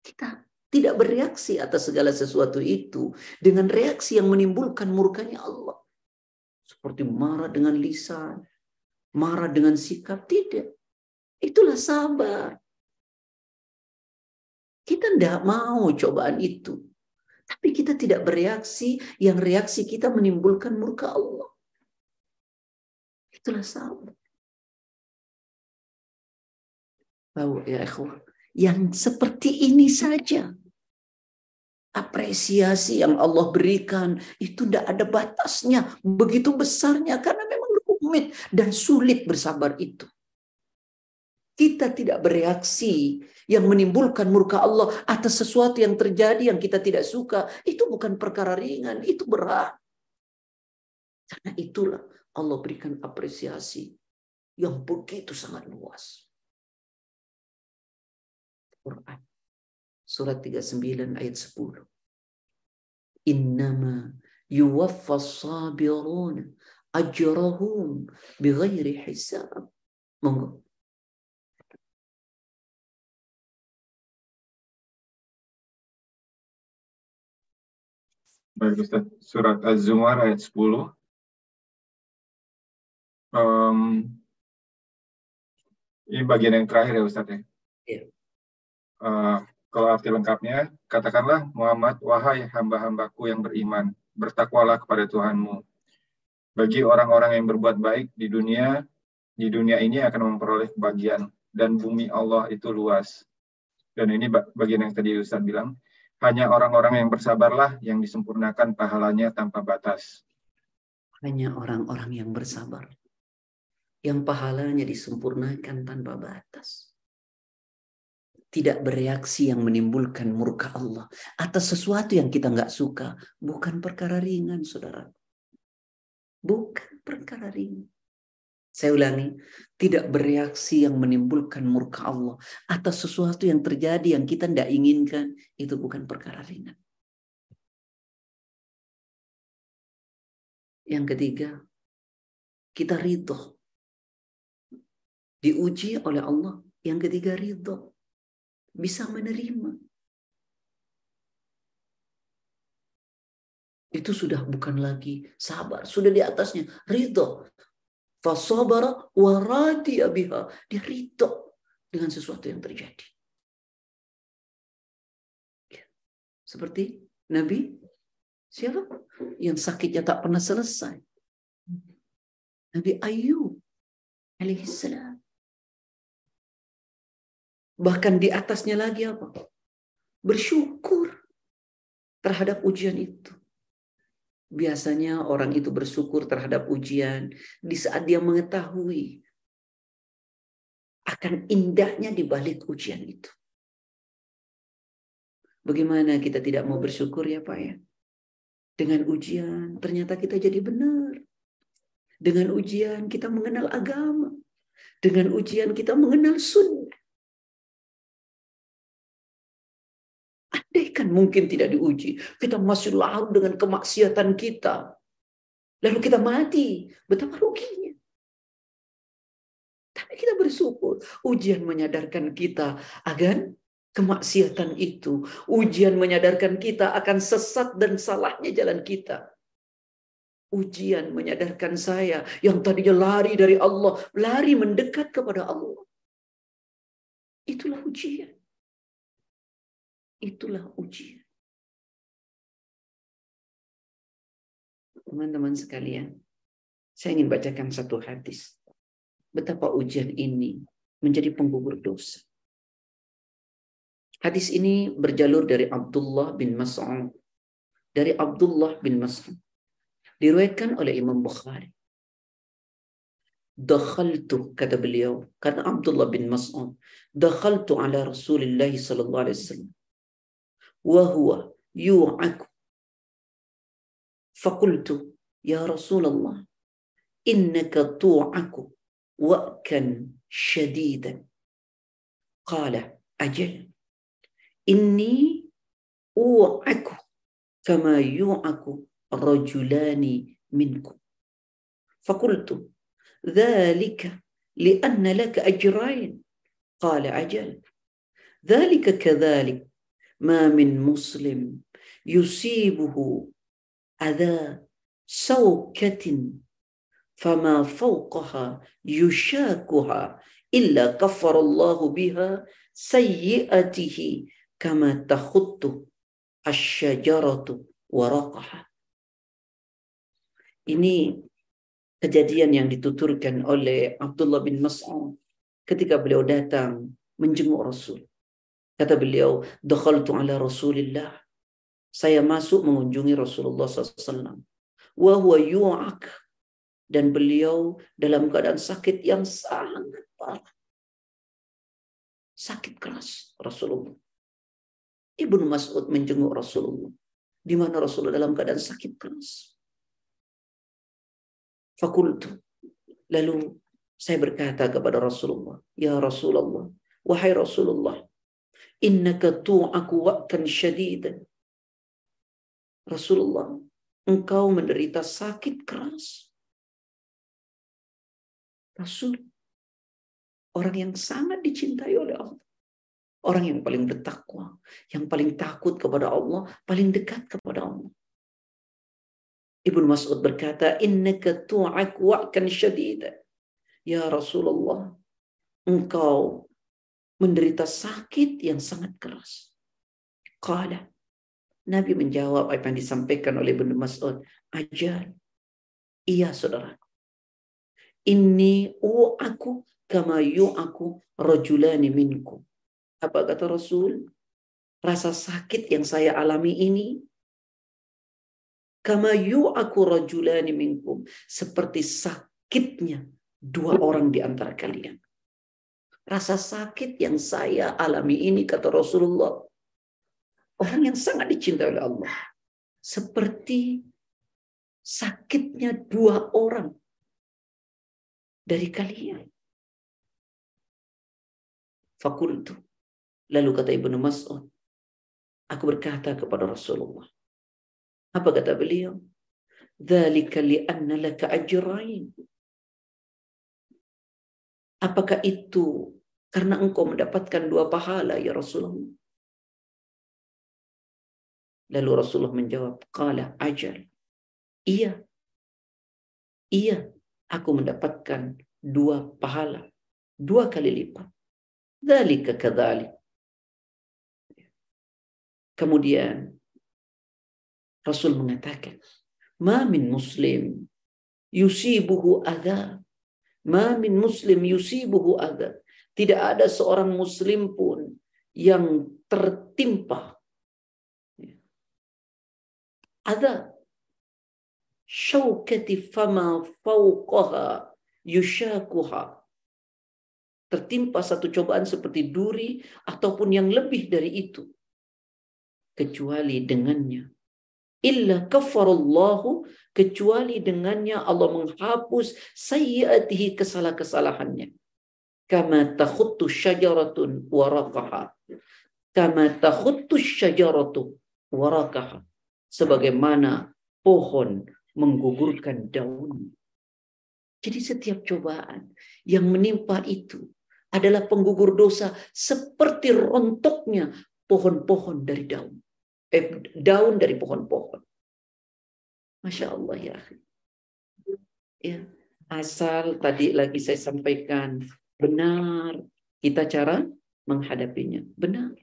Kita tidak bereaksi atas segala sesuatu itu dengan reaksi yang menimbulkan murkanya Allah. Seperti marah dengan lisan, marah dengan sikap. Tidak. Itulah sabar. Kita tidak mau cobaan itu. Tapi kita tidak bereaksi yang reaksi kita menimbulkan murka Allah. Itulah sabar. Tahu ya ikhwan yang seperti ini saja. Apresiasi yang Allah berikan itu tidak ada batasnya, begitu besarnya karena memang rumit dan sulit bersabar itu. Kita tidak bereaksi yang menimbulkan murka Allah atas sesuatu yang terjadi yang kita tidak suka. Itu bukan perkara ringan, itu berat. Karena itulah Allah berikan apresiasi yang begitu sangat luas. Quran. Surat 39 ayat 10. Innama yuwaffas sabirun ajrahum bighairi hisab. Monggo. Baik Ustaz, surat Az-Zumar ayat 10. Um, ini bagian yang terakhir ya Ustaz ya? Iya. Uh, kalau arti lengkapnya, katakanlah Muhammad, wahai hamba-hambaku yang beriman, bertakwalah kepada Tuhanmu. Bagi orang-orang yang berbuat baik di dunia, di dunia ini akan memperoleh kebahagiaan dan bumi Allah itu luas. Dan ini bagian yang tadi Ustaz bilang, Hanya orang-orang yang bersabarlah yang disempurnakan pahalanya tanpa batas. Hanya orang-orang yang bersabar. Yang pahalanya disempurnakan tanpa batas. Tidak bereaksi yang menimbulkan murka Allah. Atas sesuatu yang kita nggak suka. Bukan perkara ringan, saudara. Bukan perkara ringan. Saya ulangi, tidak bereaksi yang menimbulkan murka Allah atas sesuatu yang terjadi yang kita tidak inginkan, itu bukan perkara ringan. Yang ketiga, kita ridho. Diuji oleh Allah. Yang ketiga ridho. Bisa menerima. Itu sudah bukan lagi sabar. Sudah di atasnya. Ridho. Fasabara waradi abiha. Dia ridho dengan sesuatu yang terjadi. Ya. Seperti Nabi siapa? Yang sakitnya tak pernah selesai. Nabi Ayub alaihissalam. Bahkan di atasnya lagi apa? Bersyukur terhadap ujian itu. Biasanya orang itu bersyukur terhadap ujian di saat dia mengetahui akan indahnya di balik ujian itu. Bagaimana kita tidak mau bersyukur ya Pak ya? Dengan ujian ternyata kita jadi benar. Dengan ujian kita mengenal agama. Dengan ujian kita mengenal sunnah. Mungkin tidak diuji, kita masih larut dengan kemaksiatan kita. Lalu kita mati, betapa ruginya. Tapi kita bersyukur, ujian menyadarkan kita agar kemaksiatan itu, ujian menyadarkan kita akan sesat dan salahnya jalan kita. Ujian menyadarkan saya yang tadinya lari dari Allah, lari mendekat kepada Allah. Itulah ujian. Itulah ujian. Teman-teman sekalian, saya ingin bacakan satu hadis. Betapa ujian ini menjadi penggugur dosa. Hadis ini berjalur dari Abdullah bin Mas'ud. Dari Abdullah bin Mas'ud. Diriwayatkan oleh Imam Bukhari. Dakhaltu kata beliau kata Abdullah bin Mas'ud dakhaltu ala Rasulillah sallallahu alaihi wasallam وهو يوعك. فقلت يا رسول الله إنك توعك وأكا شديدا. قال أجل. إني أوعك كما يوعك رجلان منكم فقلت ذلك لأن لك أجرين. قال أجل. ذلك كذلك ما من مسلم يصيبه أذى سوكة فما فوقها يشاكها إلا كفر الله بها سيئته كما تخط الشجرة ورقها Ini kejadian yang dituturkan oleh Abdullah bin Mas'ud ketika beliau datang menjenguk Rasul. Kata beliau, dakhaltu ala Rasulillah. Saya masuk mengunjungi Rasulullah SAW. Wa huwa. Dan beliau dalam keadaan sakit yang sangat parah. Sakit keras Rasulullah. Ibnu Mas'ud menjenguk Rasulullah. Di mana Rasulullah dalam keadaan sakit keras. Fakultu. Lalu saya berkata kepada Rasulullah, Ya Rasulullah, wahai Rasulullah, innaka tu'aku wa'kan syadidan. Rasulullah, engkau menderita sakit keras. Rasul, orang yang sangat dicintai oleh Allah. Orang yang paling bertakwa, yang paling takut kepada Allah, paling dekat kepada Allah. Ibnu Mas'ud berkata, "Innaka tu'ak wa'kan syadida." Ya Rasulullah, engkau menderita sakit yang sangat keras. Qala. Nabi menjawab apa yang disampaikan oleh Ibnu Mas'ud. Ajal. Iya saudara. Ini u aku kama yu aku rajulani minku. Apa kata Rasul? rasa sakit yang saya alami ini kama aku rajulani minkum seperti sakitnya dua orang di antara kalian. Rasa sakit yang saya alami ini kata Rasulullah orang yang sangat dicintai oleh Allah seperti sakitnya dua orang dari kalian. Fakultu. Lalu kata Ibnu Mas'ud, aku berkata kepada Rasulullah, apa kata beliau? Dzalika li'anna laka ajrain. Apakah itu karena engkau mendapatkan dua pahala ya Rasulullah? Lalu Rasulullah menjawab, Qala ajal. Iya. Iya, aku mendapatkan dua pahala. Dua kali lipat. Dzalika kadzalik. Kemudian Rasul mengatakan, "Ma min muslim yusibuhu adha." Ma min muslim yusibuhu adha. Tidak ada seorang muslim pun yang tertimpa. Ada syaukati fama fauqaha yushakuha. Tertimpa satu cobaan seperti duri ataupun yang lebih dari itu. Kecuali dengannya. Illa kafarallahu kecuali dengannya Allah menghapus sayyiatihi kesalahan-kesalahannya kama takhuttu syajaratun waraqaha kama takhuttu syajaratu waraqaha sebagaimana pohon menggugurkan daun. Jadi setiap cobaan yang menimpa itu adalah penggugur dosa seperti rontoknya pohon-pohon dari daun eh, daun dari pohon-pohon. Masya Allah ya. Ya, asal tadi lagi saya sampaikan benar kita cara menghadapinya. Benar.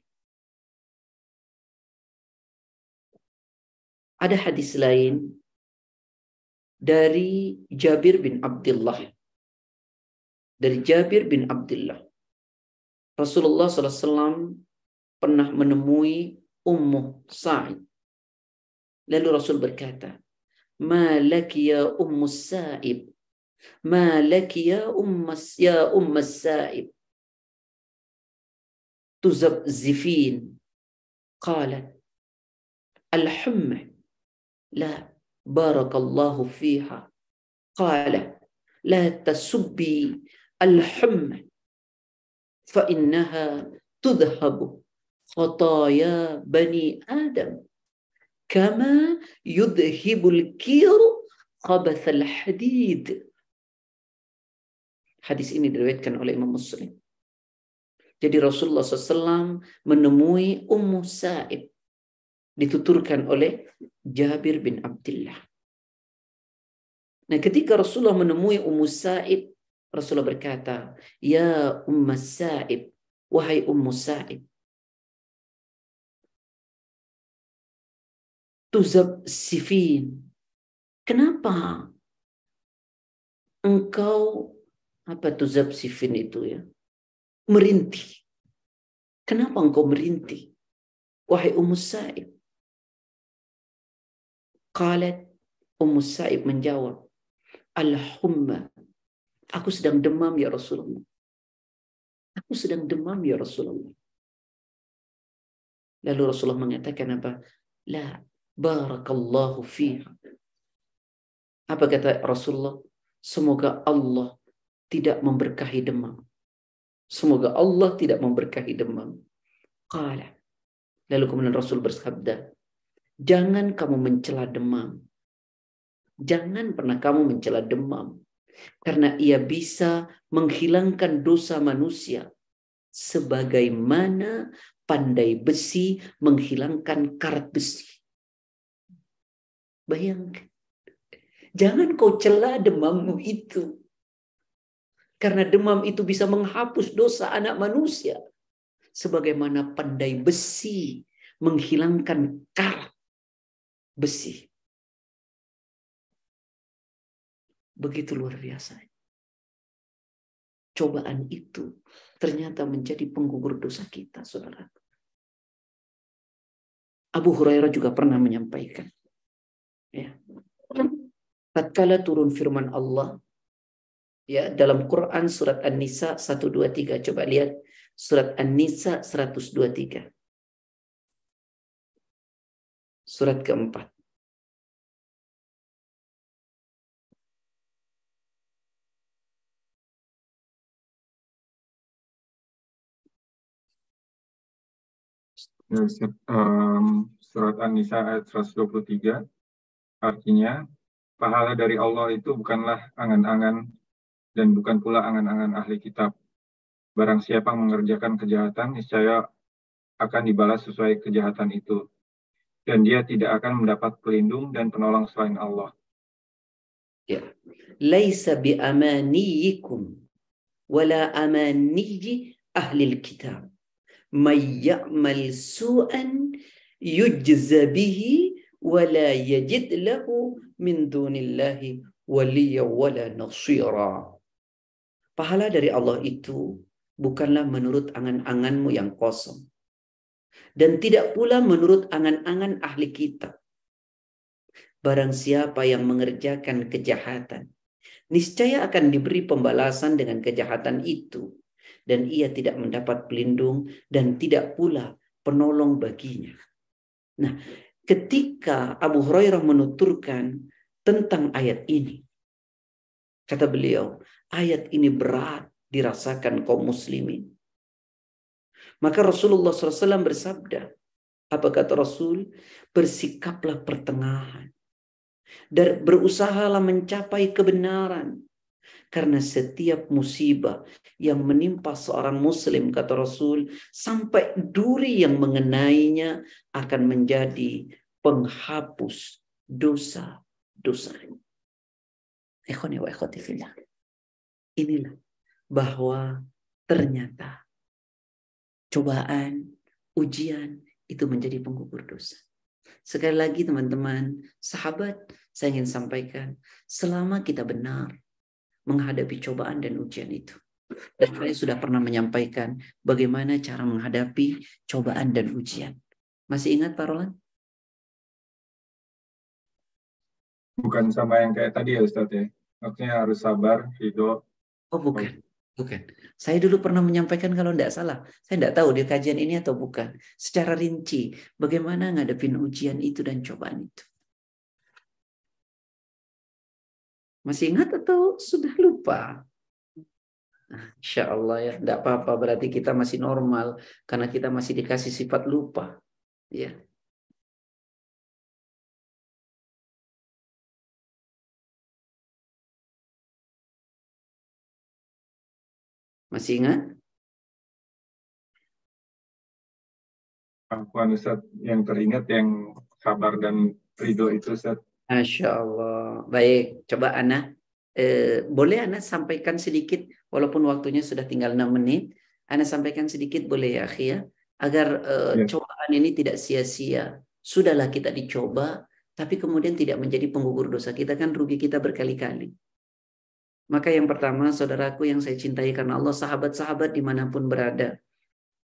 Ada hadis lain dari Jabir bin Abdullah. Dari Jabir bin Abdullah. Rasulullah SAW pernah menemui Ummu Sa'id. Lalu Rasul berkata, ما لك يا أم السائب؟ ما لك يا أم يا أم السائب؟ تزفزفين قالت الحمى. لا بارك الله فيها. قال لا تسبي الحمى فإنها تذهب خطايا بني آدم. كما يذهب الكير خبث الحديد Hadis ini diriwayatkan oleh Imam Muslim. Jadi Rasulullah SAW menemui Ummu Sa'ib. Dituturkan oleh Jabir bin Abdullah. Nah ketika Rasulullah menemui Ummu Sa'ib, Rasulullah berkata, Ya Ummu Sa'ib, wahai Ummu Sa'ib, Tuzab sifin. Kenapa engkau apa tuzab sifin itu ya? Merintih. Kenapa engkau merintih? Wahai Ummu Sa'ib. Qalat Ummu Sa'ib menjawab, Al-humma. Aku sedang demam ya Rasulullah. Aku sedang demam ya Rasulullah. Lalu Rasulullah mengatakan apa? La Barakallahu fiha. Apa kata Rasulullah? Semoga Allah tidak memberkahi demam. Semoga Allah tidak memberkahi demam. Qala. Lalu kemudian Rasul bersabda, jangan kamu mencela demam. Jangan pernah kamu mencela demam. Karena ia bisa menghilangkan dosa manusia. Sebagaimana pandai besi menghilangkan karat besi. Bayangkan. Jangan kau celah demammu itu. Karena demam itu bisa menghapus dosa anak manusia. Sebagaimana pandai besi menghilangkan karat besi. Begitu luar biasa. Cobaan itu ternyata menjadi penggugur dosa kita, saudara. Abu Hurairah juga pernah menyampaikan. Ya. Tatkala turun firman Allah ya dalam Quran surat An-Nisa 123 coba lihat surat An-Nisa 123 surat keempat. Um, surat An-Nisa ayat 123 artinya pahala dari Allah itu bukanlah angan-angan dan bukan pula angan-angan ahli kitab. Barang siapa mengerjakan kejahatan, niscaya akan dibalas sesuai kejahatan itu. Dan dia tidak akan mendapat pelindung dan penolong selain Allah. Ya. Laisa bi amaniyikum wala amaniyi ahli kitab may ya'mal su'an yujza wala yajid lahu min dunillahi waliya wala nasira. Pahala dari Allah itu bukanlah menurut angan-anganmu yang kosong. Dan tidak pula menurut angan-angan ahli kitab. Barang siapa yang mengerjakan kejahatan, niscaya akan diberi pembalasan dengan kejahatan itu dan ia tidak mendapat pelindung dan tidak pula penolong baginya. Nah, ketika Abu Hurairah menuturkan tentang ayat ini, kata beliau, ayat ini berat dirasakan kaum muslimin. Maka Rasulullah SAW bersabda, apa kata Rasul? Bersikaplah pertengahan. Dan berusahalah mencapai kebenaran karena setiap musibah yang menimpa seorang muslim, kata Rasul, sampai duri yang mengenainya akan menjadi penghapus dosa-dosanya. Ikhwani wa ikhwati fillah. Inilah bahwa ternyata cobaan, ujian itu menjadi penggugur dosa. Sekali lagi teman-teman, sahabat, saya ingin sampaikan, selama kita benar, menghadapi cobaan dan ujian itu. Dan saya sudah pernah menyampaikan bagaimana cara menghadapi cobaan dan ujian. Masih ingat Pak Roland? Bukan sama yang kayak tadi ya Ustaz ya. Maksudnya harus sabar, ridho. Oh bukan. Bukan. Saya dulu pernah menyampaikan kalau tidak salah. Saya tidak tahu di kajian ini atau bukan. Secara rinci, bagaimana ngadepin ujian itu dan cobaan itu. Masih ingat atau sudah lupa? Nah, Insya Allah ya, tidak apa-apa. Berarti kita masih normal karena kita masih dikasih sifat lupa. Ya. Masih ingat? Aku Ustaz yang teringat yang sabar dan ridho itu Ustaz. Masya Allah. Baik, coba Ana. Eh, boleh Ana sampaikan sedikit, walaupun waktunya sudah tinggal 6 menit. Ana sampaikan sedikit boleh ya, ya? Agar eh, ya. cobaan ini tidak sia-sia. Sudahlah kita dicoba, tapi kemudian tidak menjadi penggugur dosa. Kita kan rugi kita berkali-kali. Maka yang pertama, saudaraku yang saya cintai karena Allah, sahabat-sahabat di mana pun berada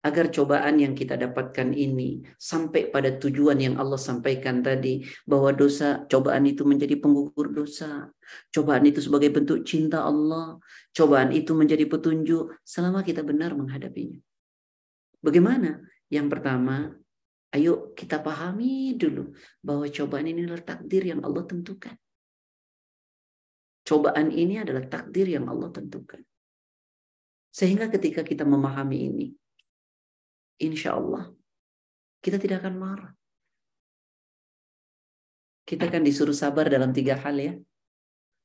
agar cobaan yang kita dapatkan ini sampai pada tujuan yang Allah sampaikan tadi bahwa dosa cobaan itu menjadi penggugur dosa. Cobaan itu sebagai bentuk cinta Allah. Cobaan itu menjadi petunjuk selama kita benar menghadapinya. Bagaimana? Yang pertama ayo kita pahami dulu bahwa cobaan ini adalah takdir yang Allah tentukan. Cobaan ini adalah takdir yang Allah tentukan. Sehingga ketika kita memahami ini insya Allah kita tidak akan marah. Kita akan disuruh sabar dalam tiga hal ya.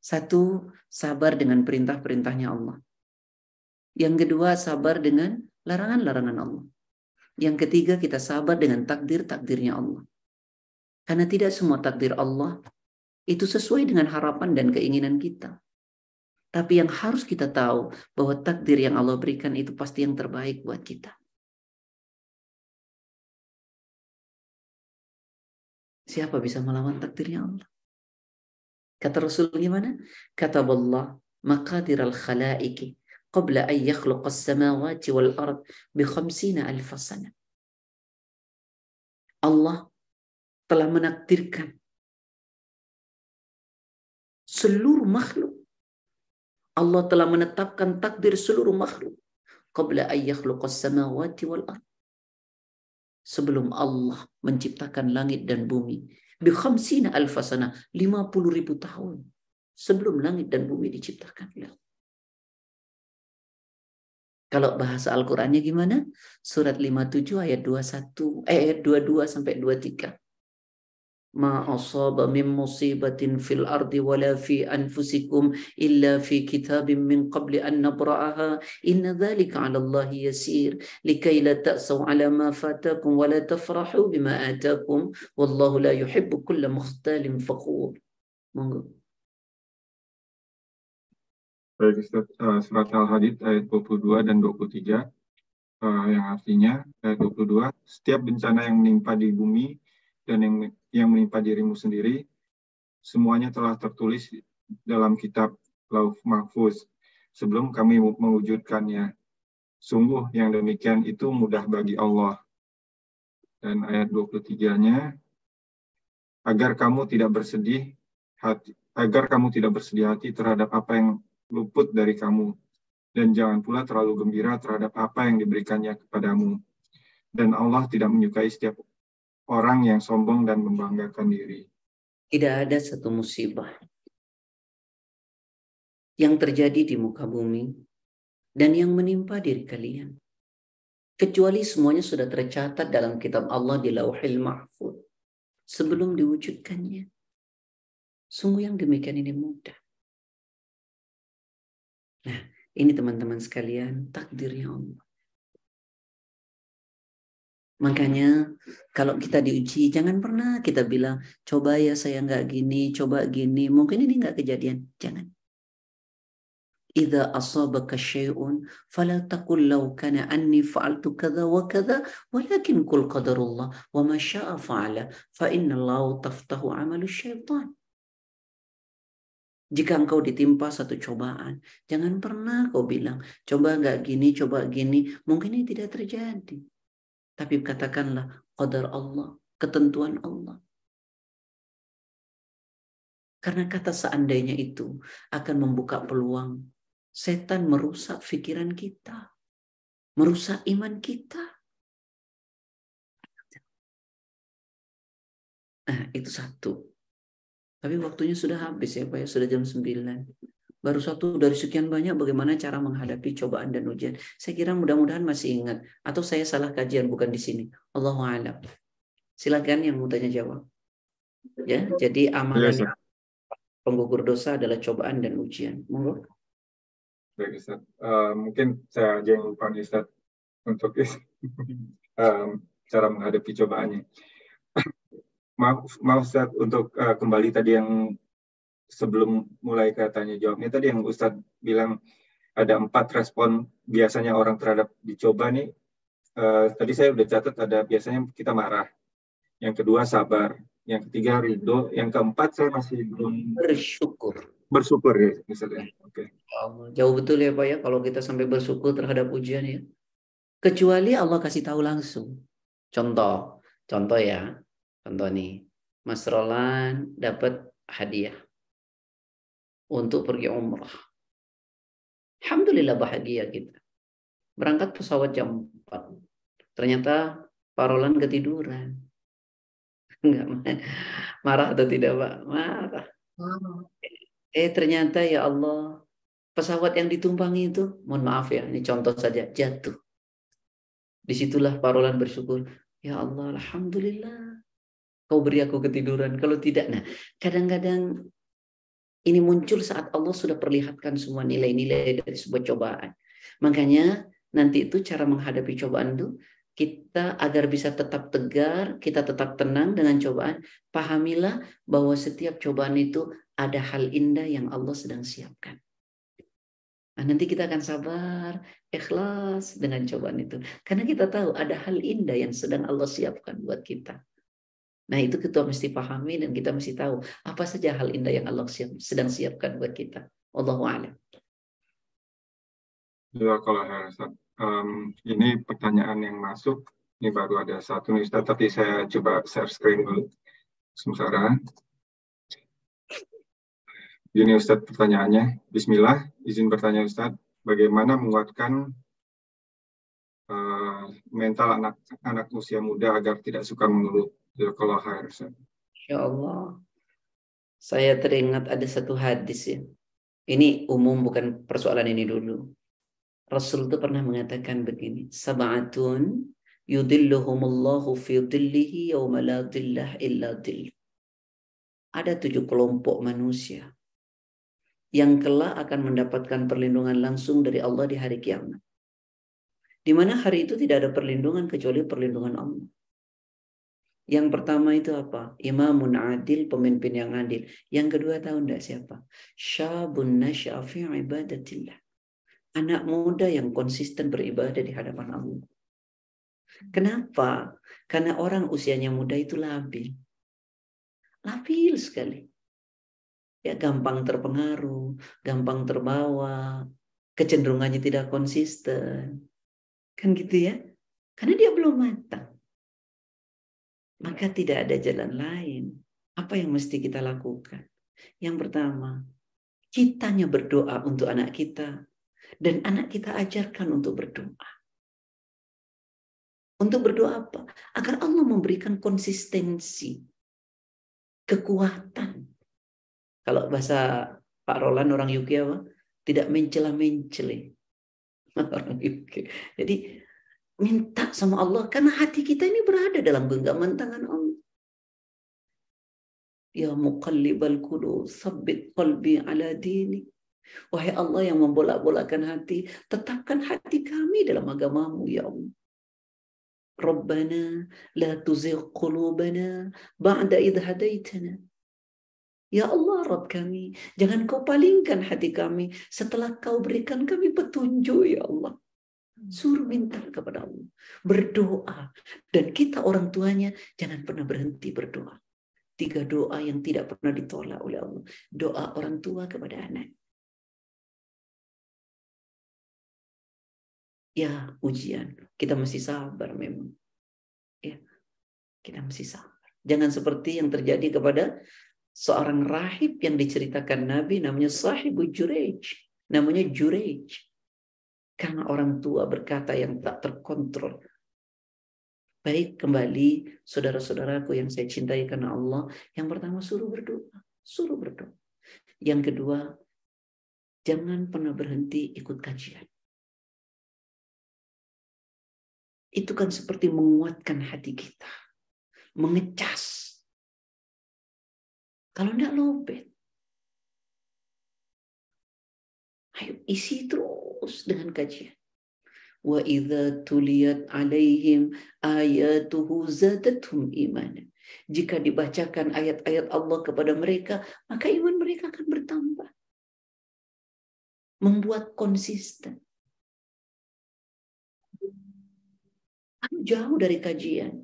Satu, sabar dengan perintah-perintahnya Allah. Yang kedua, sabar dengan larangan-larangan Allah. Yang ketiga, kita sabar dengan takdir-takdirnya Allah. Karena tidak semua takdir Allah itu sesuai dengan harapan dan keinginan kita. Tapi yang harus kita tahu bahwa takdir yang Allah berikan itu pasti yang terbaik buat kita. Siapa bisa melawan takdirnya Allah? Kata Rasul gimana? Kata Allah, maqadir al-khalaiki qabla an yakhluqa as-samawati wal ard bi khamsina alf sana. Allah telah menakdirkan seluruh makhluk. Allah telah menetapkan takdir seluruh makhluk. Qabla ayyakhluqas samawati wal ard. Sebelum Allah menciptakan langit dan bumi. Bi khamsina alfasana. 50 ribu tahun. Sebelum langit dan bumi diciptakan. Kalau bahasa Al-Qur'annya gimana? Surat 57 ayat 21 eh, ayat 22 sampai 23. Ma asaba min musibatin fil ardi wala fi anfusikum illa fi kitabim min qabli an nabra'aha inna dhalika 'ala Allah yasir likay la ta'saw 'ala ma fatakum wa la tafrahu bima atakum wallahu la yuhibbu kulla mukhtalin fakhur. Monggo. Baik Ustaz, uh, surat Al-Hadid ayat 22 dan 23 uh, yang artinya ayat 22 setiap bencana yang menimpa di bumi dan yang yang menimpa dirimu sendiri semuanya telah tertulis dalam kitab Lauf Mahfuz sebelum kami mewujudkannya. Sungguh yang demikian itu mudah bagi Allah. Dan ayat 23-nya agar kamu tidak bersedih hati agar kamu tidak bersedih hati terhadap apa yang luput dari kamu, dan jangan pula terlalu gembira terhadap apa yang diberikannya kepadamu. Dan Allah tidak menyukai setiap orang yang sombong dan membanggakan diri. Tidak ada satu musibah yang terjadi di muka bumi dan yang menimpa diri kalian. Kecuali semuanya sudah tercatat dalam kitab Allah di lauhil mahfud sebelum diwujudkannya. Sungguh yang demikian ini mudah. Nah, ini teman-teman sekalian, takdirnya Allah. Makanya kalau kita diuji, jangan pernah kita bilang, coba ya saya nggak gini, coba gini. Mungkin ini nggak kejadian. Jangan. إذا أصابك شيء فلا تقل لو كان أني فعلت كذا وكذا ولكن قل قدر الله وما شاء فعل فإن الله تفتح عمل الشيطان Jika engkau ditimpa satu cobaan, jangan pernah kau bilang, coba nggak gini, coba gini. Mungkin ini tidak terjadi. Tapi katakanlah, qadar Allah, ketentuan Allah. Karena kata seandainya itu akan membuka peluang setan merusak pikiran kita. Merusak iman kita. Nah, itu satu. Tapi waktunya sudah habis ya Pak ya, sudah jam 9. Baru satu dari sekian banyak bagaimana cara menghadapi cobaan dan ujian. Saya kira mudah-mudahan masih ingat. Atau saya salah kajian bukan di sini. Allahu a'lam. Silakan yang mau tanya jawab. Ya, jadi amalan ya, penggugur dosa adalah cobaan dan ujian. Monggo. Baik Ustaz. Uh, mungkin saya aja yang lupa Ustaz untuk um, (laughs) cara menghadapi cobaannya (coughs) maaf, maaf Ustaz untuk uh, kembali tadi yang sebelum mulai ke tanya jawabnya tadi yang Ustadz bilang ada empat respon biasanya orang terhadap dicoba nih. Uh, tadi saya udah catat ada biasanya kita marah. Yang kedua sabar. Yang ketiga ridho. Yang keempat saya masih belum bersyukur. Bersyukur ya misalnya. Oke. Okay. Jauh betul ya Pak ya kalau kita sampai bersyukur terhadap ujian ya. Kecuali Allah kasih tahu langsung. Contoh, contoh ya. Contoh nih, Mas Roland dapat hadiah untuk pergi umrah. Alhamdulillah bahagia kita. Berangkat pesawat jam 4. Ternyata Pak Roland ketiduran. (laughs) Enggak marah atau tidak Pak? Marah. Eh ternyata ya Allah pesawat yang ditumpangi itu, mohon maaf ya, ini contoh saja, jatuh. Di situlah Pak Roland bersyukur, ya Allah, Alhamdulillah kau beri aku ketiduran. Kalau tidak, nah kadang-kadang ini muncul saat Allah sudah perlihatkan semua nilai-nilai dari sebuah cobaan. Makanya nanti itu cara menghadapi cobaan itu kita agar bisa tetap tegar, kita tetap tenang dengan cobaan, pahamilah bahwa setiap cobaan itu ada hal indah yang Allah sedang siapkan. Nah, nanti kita akan sabar, ikhlas dengan cobaan itu. Karena kita tahu ada hal indah yang sedang Allah siapkan buat kita. Nah itu kita mesti pahami dan kita mesti tahu apa saja hal indah yang Allah siap, sedang siapkan buat kita. Allahu a'lam. Ya kalau um, ini pertanyaan yang masuk ini baru ada satu nih Ustaz, tapi saya coba share screen dulu. sementara. Ini Ustadz pertanyaannya. Bismillah, izin bertanya Ustadz, bagaimana menguatkan uh, mental anak-anak usia muda agar tidak suka mengeluh? Ya Allah. Saya teringat ada satu hadis ya. Ini umum bukan persoalan ini dulu. Rasul itu pernah mengatakan begini, sab'atun yudilluhumullahu fi dhillihi yawma la dhillah illa dhill. Ada tujuh kelompok manusia yang kelak akan mendapatkan perlindungan langsung dari Allah di hari kiamat. Di mana hari itu tidak ada perlindungan kecuali perlindungan Allah. Yang pertama itu apa? Imamun adil, pemimpin yang adil. Yang kedua tahu enggak siapa? Syabun nasyafi ibadatillah. Anak muda yang konsisten beribadah di hadapan Allah. Kenapa? Karena orang usianya muda itu labil. Labil sekali ya gampang terpengaruh, gampang terbawa, kecenderungannya tidak konsisten. Kan gitu ya? Karena dia belum matang. Maka tidak ada jalan lain. Apa yang mesti kita lakukan? Yang pertama, kitanya berdoa untuk anak kita dan anak kita ajarkan untuk berdoa. Untuk berdoa apa? Agar Allah memberikan konsistensi, kekuatan, kalau bahasa Pak Roland orang apa? Tidak mencela-mencele. (laughs) Orang UK. Jadi minta sama Allah karena hati kita ini berada dalam genggaman tangan Allah. Ya muqallibal qulub, sabbit qalbi ala dini. Wahai Allah yang membolak-bolakan hati, tetapkan hati kami dalam agamamu ya Allah. Rabbana la tuzigh qulubana ba'da idh hadaitana Ya Allah Rabb kami, jangan kau palingkan hati kami setelah kau berikan kami petunjuk ya Allah. Suruh minta kepada Allah. Berdoa. Dan kita orang tuanya jangan pernah berhenti berdoa. Tiga doa yang tidak pernah ditolak oleh Allah. Doa orang tua kepada anak. Ya ujian. Kita masih sabar memang. Ya, kita masih sabar. Jangan seperti yang terjadi kepada seorang rahib yang diceritakan Nabi namanya Sahibu Jurej. Namanya Jurej. Karena orang tua berkata yang tak terkontrol. Baik kembali saudara-saudaraku yang saya cintai karena Allah. Yang pertama suruh berdoa. Suruh berdoa. Yang kedua, jangan pernah berhenti ikut kajian. Itu kan seperti menguatkan hati kita. Mengecas kalau enggak lobet. Ayo isi terus dengan kajian. Wa idza tuliyat alaihim ayatuhu zadatuhum iman. Jika dibacakan ayat-ayat Allah kepada mereka, maka iman mereka akan bertambah. Membuat konsisten. jauh dari kajian.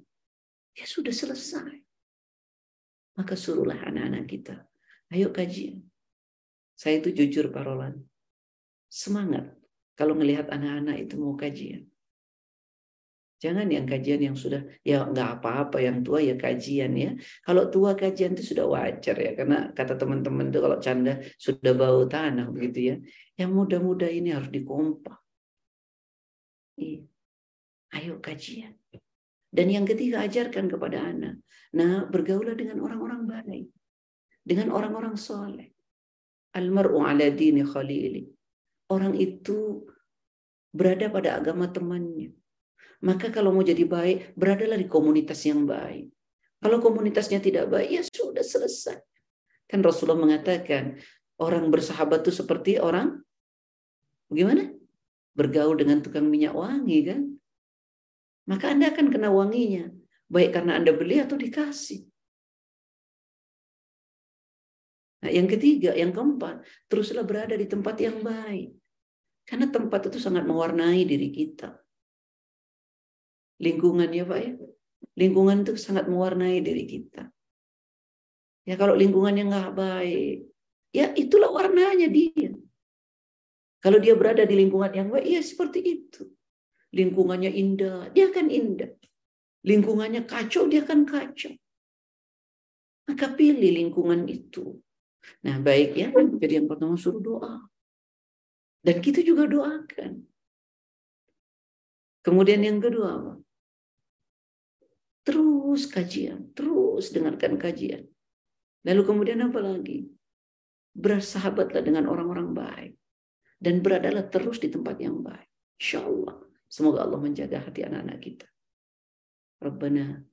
Ya sudah selesai. Maka suruhlah anak-anak kita. Ayo kajian. Saya itu jujur Pak Roland. Semangat kalau melihat anak-anak itu mau kajian. Jangan yang kajian yang sudah ya nggak apa-apa yang tua ya kajian ya. Kalau tua kajian itu sudah wajar ya karena kata teman-teman itu kalau canda sudah bau tanah begitu ya. Yang muda-muda ini harus dikompak. Iya. Ayo kajian. Dan yang ketiga ajarkan kepada anak. Nah bergaulah dengan orang-orang baik. Dengan orang-orang soleh. Almar'u ala dini khalili. Orang itu berada pada agama temannya. Maka kalau mau jadi baik, beradalah di komunitas yang baik. Kalau komunitasnya tidak baik, ya sudah selesai. Kan Rasulullah mengatakan, orang bersahabat itu seperti orang, bagaimana? Bergaul dengan tukang minyak wangi kan? maka Anda akan kena wanginya. Baik karena Anda beli atau dikasih. Nah, yang ketiga, yang keempat, teruslah berada di tempat yang baik. Karena tempat itu sangat mewarnai diri kita. Lingkungan ya Pak ya. Lingkungan itu sangat mewarnai diri kita. Ya kalau lingkungannya nggak baik, ya itulah warnanya dia. Kalau dia berada di lingkungan yang baik, ya seperti itu lingkungannya indah, dia akan indah. Lingkungannya kacau, dia akan kacau. Maka pilih lingkungan itu. Nah baik ya, jadi yang pertama suruh doa. Dan kita juga doakan. Kemudian yang kedua apa? Terus kajian, terus dengarkan kajian. Lalu kemudian apa lagi? Bersahabatlah dengan orang-orang baik. Dan beradalah terus di tempat yang baik. Insya Allah. Semoga Allah menjaga hati anak-anak kita. Rabbana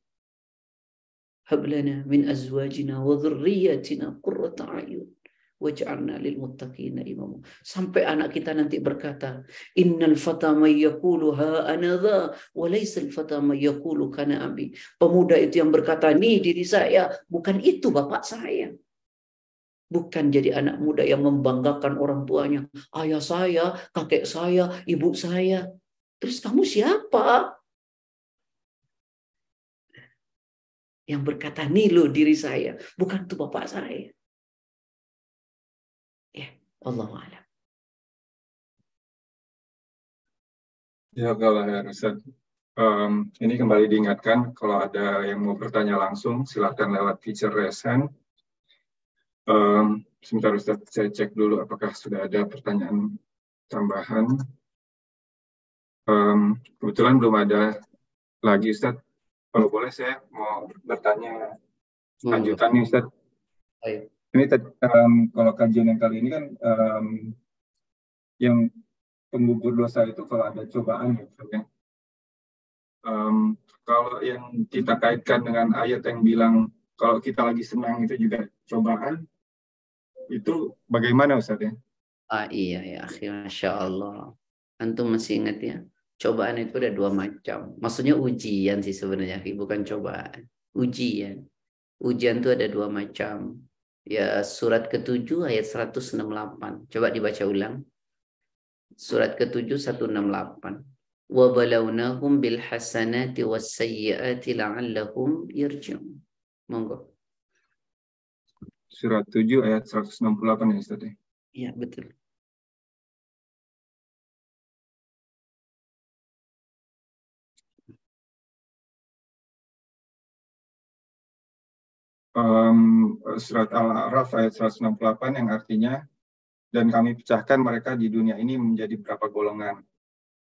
hablana min azwajina wa dhurriyyatina qurrata a'yun waj'alna lil muttaqina imama. Sampai anak kita nanti berkata, innal fata may yaqulu ha anadha wa laysa al fata may yaqulu kana abi. Pemuda itu yang berkata, "Nih diri saya, bukan itu bapak saya." Bukan jadi anak muda yang membanggakan orang tuanya. Ayah saya, kakek saya, ibu saya. Terus kamu siapa? Yang berkata, nih lo diri saya. Bukan itu bapak saya. Allah alam. Ya, kalau ya, Ustaz. Um, ini kembali diingatkan, kalau ada yang mau bertanya langsung, silakan lewat feature raise hand Um, sebentar Ustaz, saya cek dulu apakah sudah ada pertanyaan tambahan. Um, kebetulan belum ada lagi Ustaz. Kalau boleh saya mau bertanya hmm. lanjutan nih Ustaz. Ini um, kalau kajian yang kali ini kan um, yang penggugur dosa itu kalau ada cobaan ya. Um, kalau yang kita kaitkan dengan ayat yang bilang kalau kita lagi senang itu juga cobaan, itu bagaimana Ustaz ya? Ah iya ya, Masya Allah. Antum masih ingat ya? Cobaan itu ada dua macam. Maksudnya ujian sih sebenarnya, bukan cobaan. Ujian. Ujian itu ada dua macam. Ya surat ketujuh ayat 168. Coba dibaca ulang. Surat ketujuh 168. Wa balawnahum bil hasanati was sayyiati la'allahum yarji'un. Monggo surat 7 ayat 168 ya Ustaz ya? Iya, betul. Um, surat Al-A'raf ayat 168 yang artinya dan kami pecahkan mereka di dunia ini menjadi beberapa golongan.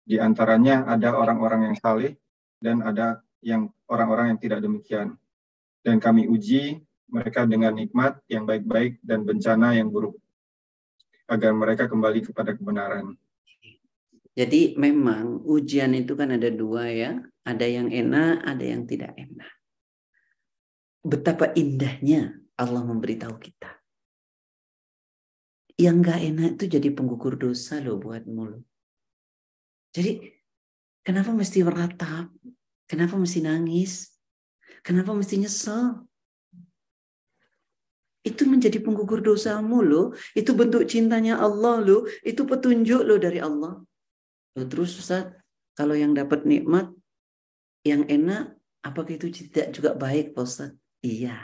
Di antaranya ada orang-orang yang saleh dan ada yang orang-orang yang tidak demikian. Dan kami uji mereka dengan nikmat yang baik-baik dan bencana yang buruk agar mereka kembali kepada kebenaran. Jadi memang ujian itu kan ada dua ya, ada yang enak, ada yang tidak enak. Betapa indahnya Allah memberitahu kita. Yang gak enak itu jadi penggugur dosa loh buat mulut. Jadi kenapa mesti meratap? Kenapa mesti nangis? Kenapa mesti nyesel? Itu menjadi penggugur dosamu loh. Itu bentuk cintanya Allah loh. Itu petunjuk loh dari Allah. Loh, terus Ustaz, kalau yang dapat nikmat, yang enak, apakah itu tidak juga baik Pak Ustaz? Iya.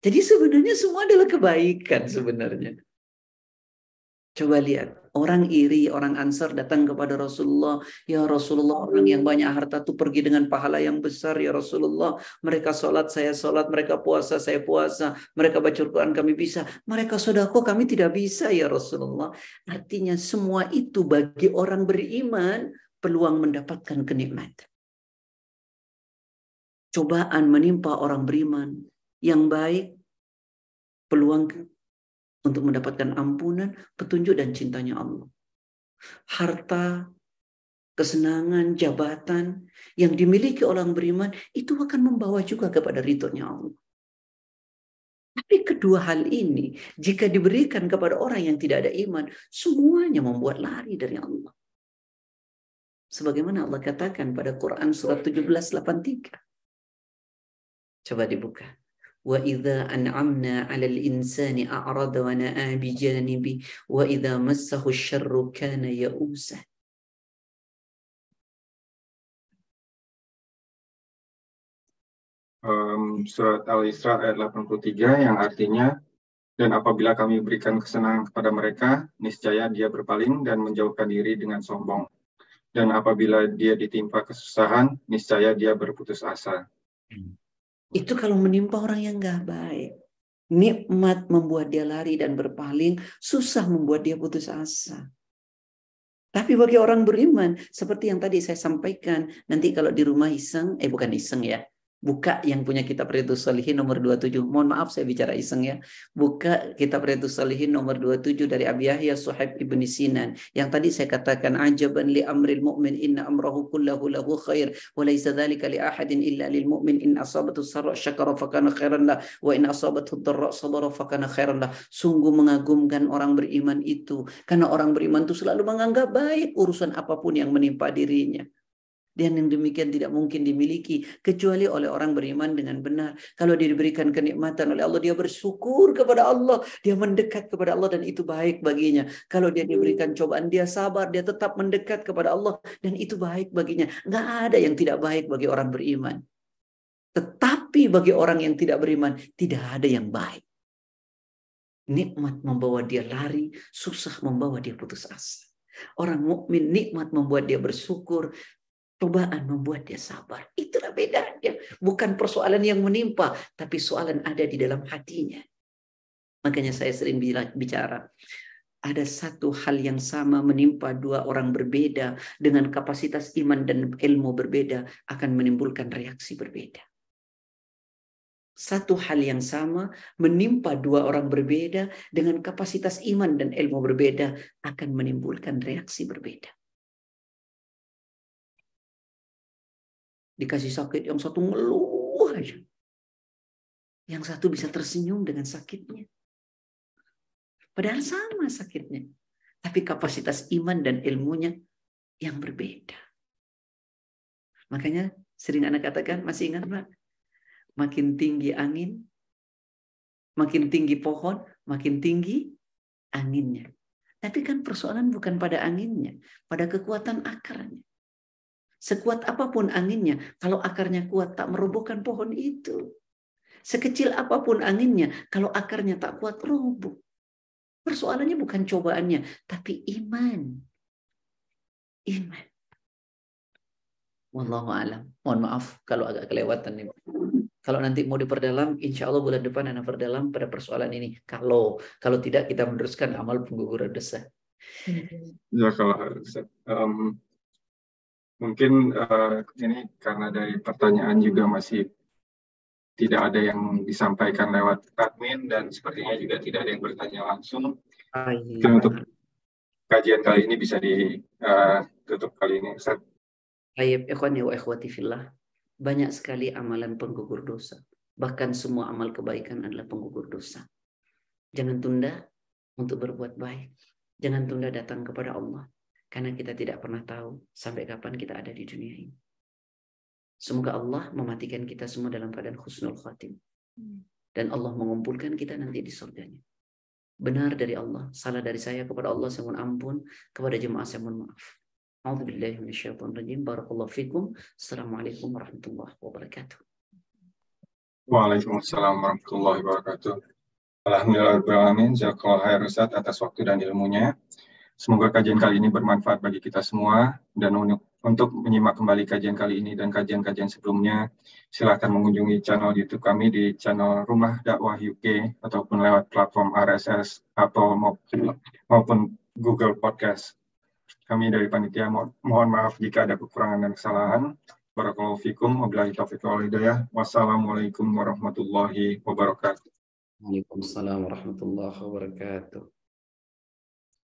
Jadi sebenarnya semua adalah kebaikan sebenarnya. Coba lihat, orang iri, orang ansar datang kepada Rasulullah. Ya Rasulullah, orang yang banyak harta itu pergi dengan pahala yang besar. Ya Rasulullah, mereka sholat, saya sholat. Mereka puasa, saya puasa. Mereka baca Al-Quran, kami bisa. Mereka sodako, kami tidak bisa ya Rasulullah. Artinya semua itu bagi orang beriman peluang mendapatkan kenikmatan. Cobaan menimpa orang beriman yang baik, peluang untuk mendapatkan ampunan, petunjuk dan cintanya Allah. Harta, kesenangan, jabatan yang dimiliki orang beriman itu akan membawa juga kepada ridhonya Allah. Tapi kedua hal ini jika diberikan kepada orang yang tidak ada iman, semuanya membuat lari dari Allah. Sebagaimana Allah katakan pada Quran surat 17:83. Coba dibuka. وإذا أنعمنا على الإنسان أعرض ونأى بجانبه وإذا مسه الشر كان يئوسا um, surat Al-Isra ayat 83 yang artinya dan apabila kami berikan kesenangan kepada mereka, niscaya dia berpaling dan menjauhkan diri dengan sombong. Dan apabila dia ditimpa kesusahan, niscaya dia berputus asa. Hmm. Itu kalau menimpa orang yang nggak baik. Nikmat membuat dia lari dan berpaling, susah membuat dia putus asa. Tapi bagi orang beriman, seperti yang tadi saya sampaikan, nanti kalau di rumah iseng, eh bukan iseng ya, Buka yang punya kitab Riyadhus Salihin nomor 27. Mohon maaf saya bicara iseng ya. Buka kitab Riyadhus Salihin nomor 27 dari Abi Yahya Suhaib Ibn Sinan. Yang tadi saya katakan ajaban li amril mu'min inna amrahu kullahu lahu khair wa laysa dhalika li ahadin illa lil mu'min in asabatu sarra syakara fakana khairan lah wa in asabatu dharra sabara fakana khairan lah. Sungguh mengagumkan orang beriman itu karena orang beriman itu selalu menganggap baik urusan apa pun yang menimpa dirinya. Dan yang demikian tidak mungkin dimiliki kecuali oleh orang beriman dengan benar. Kalau dia diberikan kenikmatan oleh Allah, dia bersyukur kepada Allah, dia mendekat kepada Allah dan itu baik baginya. Kalau dia diberikan cobaan, dia sabar, dia tetap mendekat kepada Allah dan itu baik baginya. Nggak ada yang tidak baik bagi orang beriman. Tetapi bagi orang yang tidak beriman, tidak ada yang baik. Nikmat membawa dia lari, susah membawa dia putus asa. Orang mukmin nikmat membuat dia bersyukur, Cobaan membuat dia sabar. Itulah bedanya. Bukan persoalan yang menimpa, tapi soalan ada di dalam hatinya. Makanya saya sering bicara, ada satu hal yang sama menimpa dua orang berbeda dengan kapasitas iman dan ilmu berbeda akan menimbulkan reaksi berbeda. Satu hal yang sama menimpa dua orang berbeda dengan kapasitas iman dan ilmu berbeda akan menimbulkan reaksi berbeda. Dikasih sakit, yang satu ngeluh aja. Yang satu bisa tersenyum dengan sakitnya. Padahal sama sakitnya. Tapi kapasitas iman dan ilmunya yang berbeda. Makanya sering anak katakan, masih ingat Mbak? Makin tinggi angin, makin tinggi pohon, makin tinggi anginnya. Tapi kan persoalan bukan pada anginnya, pada kekuatan akarnya. Sekuat apa pun anginnya, kalau akarnya kuat tak merobohkan pohon itu. Sekecil apa pun anginnya, kalau akarnya tak kuat roboh. Persoalannya bukan cobaannya, tapi iman. Iman. Wallahu alam. Mohon maaf kalau agak kelewatan nih. Kalau nanti mau diperdalam, insya Allah bulan depan anak perdalam pada persoalan ini. Kalau kalau tidak kita meneruskan amal pengguguran dosa. Ya kalau um, Mungkin uh, ini karena dari pertanyaan juga masih tidak ada yang disampaikan lewat admin dan sepertinya juga tidak ada yang bertanya langsung. Ah, iya. untuk kajian kali ini bisa ditutup uh, kali ini, Ustaz. Baik, ikhwani wa ikhwati fillah. Banyak sekali amalan penggugur dosa. Bahkan semua amal kebaikan adalah penggugur dosa. Jangan tunda untuk berbuat baik. Jangan tunda datang kepada Allah. Karena kita tidak pernah tahu sampai kapan kita ada di dunia ini. Semoga Allah mematikan kita semua dalam keadaan khusnul khatim. Dan Allah mengumpulkan kita nanti di surganya. Benar dari Allah, salah dari saya kepada Allah saya mohon ampun, kepada jemaah saya mohon maaf. A'udzubillahi minasyaitonir Barakallahu fikum. Assalamualaikum warahmatullahi wabarakatuh. Waalaikumsalam warahmatullahi wabarakatuh. Alhamdulillah, Jazakallah khair Ustaz atas waktu dan ilmunya. Semoga kajian kali ini bermanfaat bagi kita semua dan untuk menyimak kembali kajian kali ini dan kajian-kajian sebelumnya, silakan mengunjungi channel YouTube kami di channel Rumah Dakwah UK ataupun lewat platform RSS atau maupun Google Podcast. Kami dari panitia mo mohon maaf jika ada kekurangan dan kesalahan. Barakallahu fikum, wabillahi taufiq wal hidayah. Wassalamualaikum warahmatullahi wabarakatuh. Waalaikumsalam warahmatullahi wabarakatuh.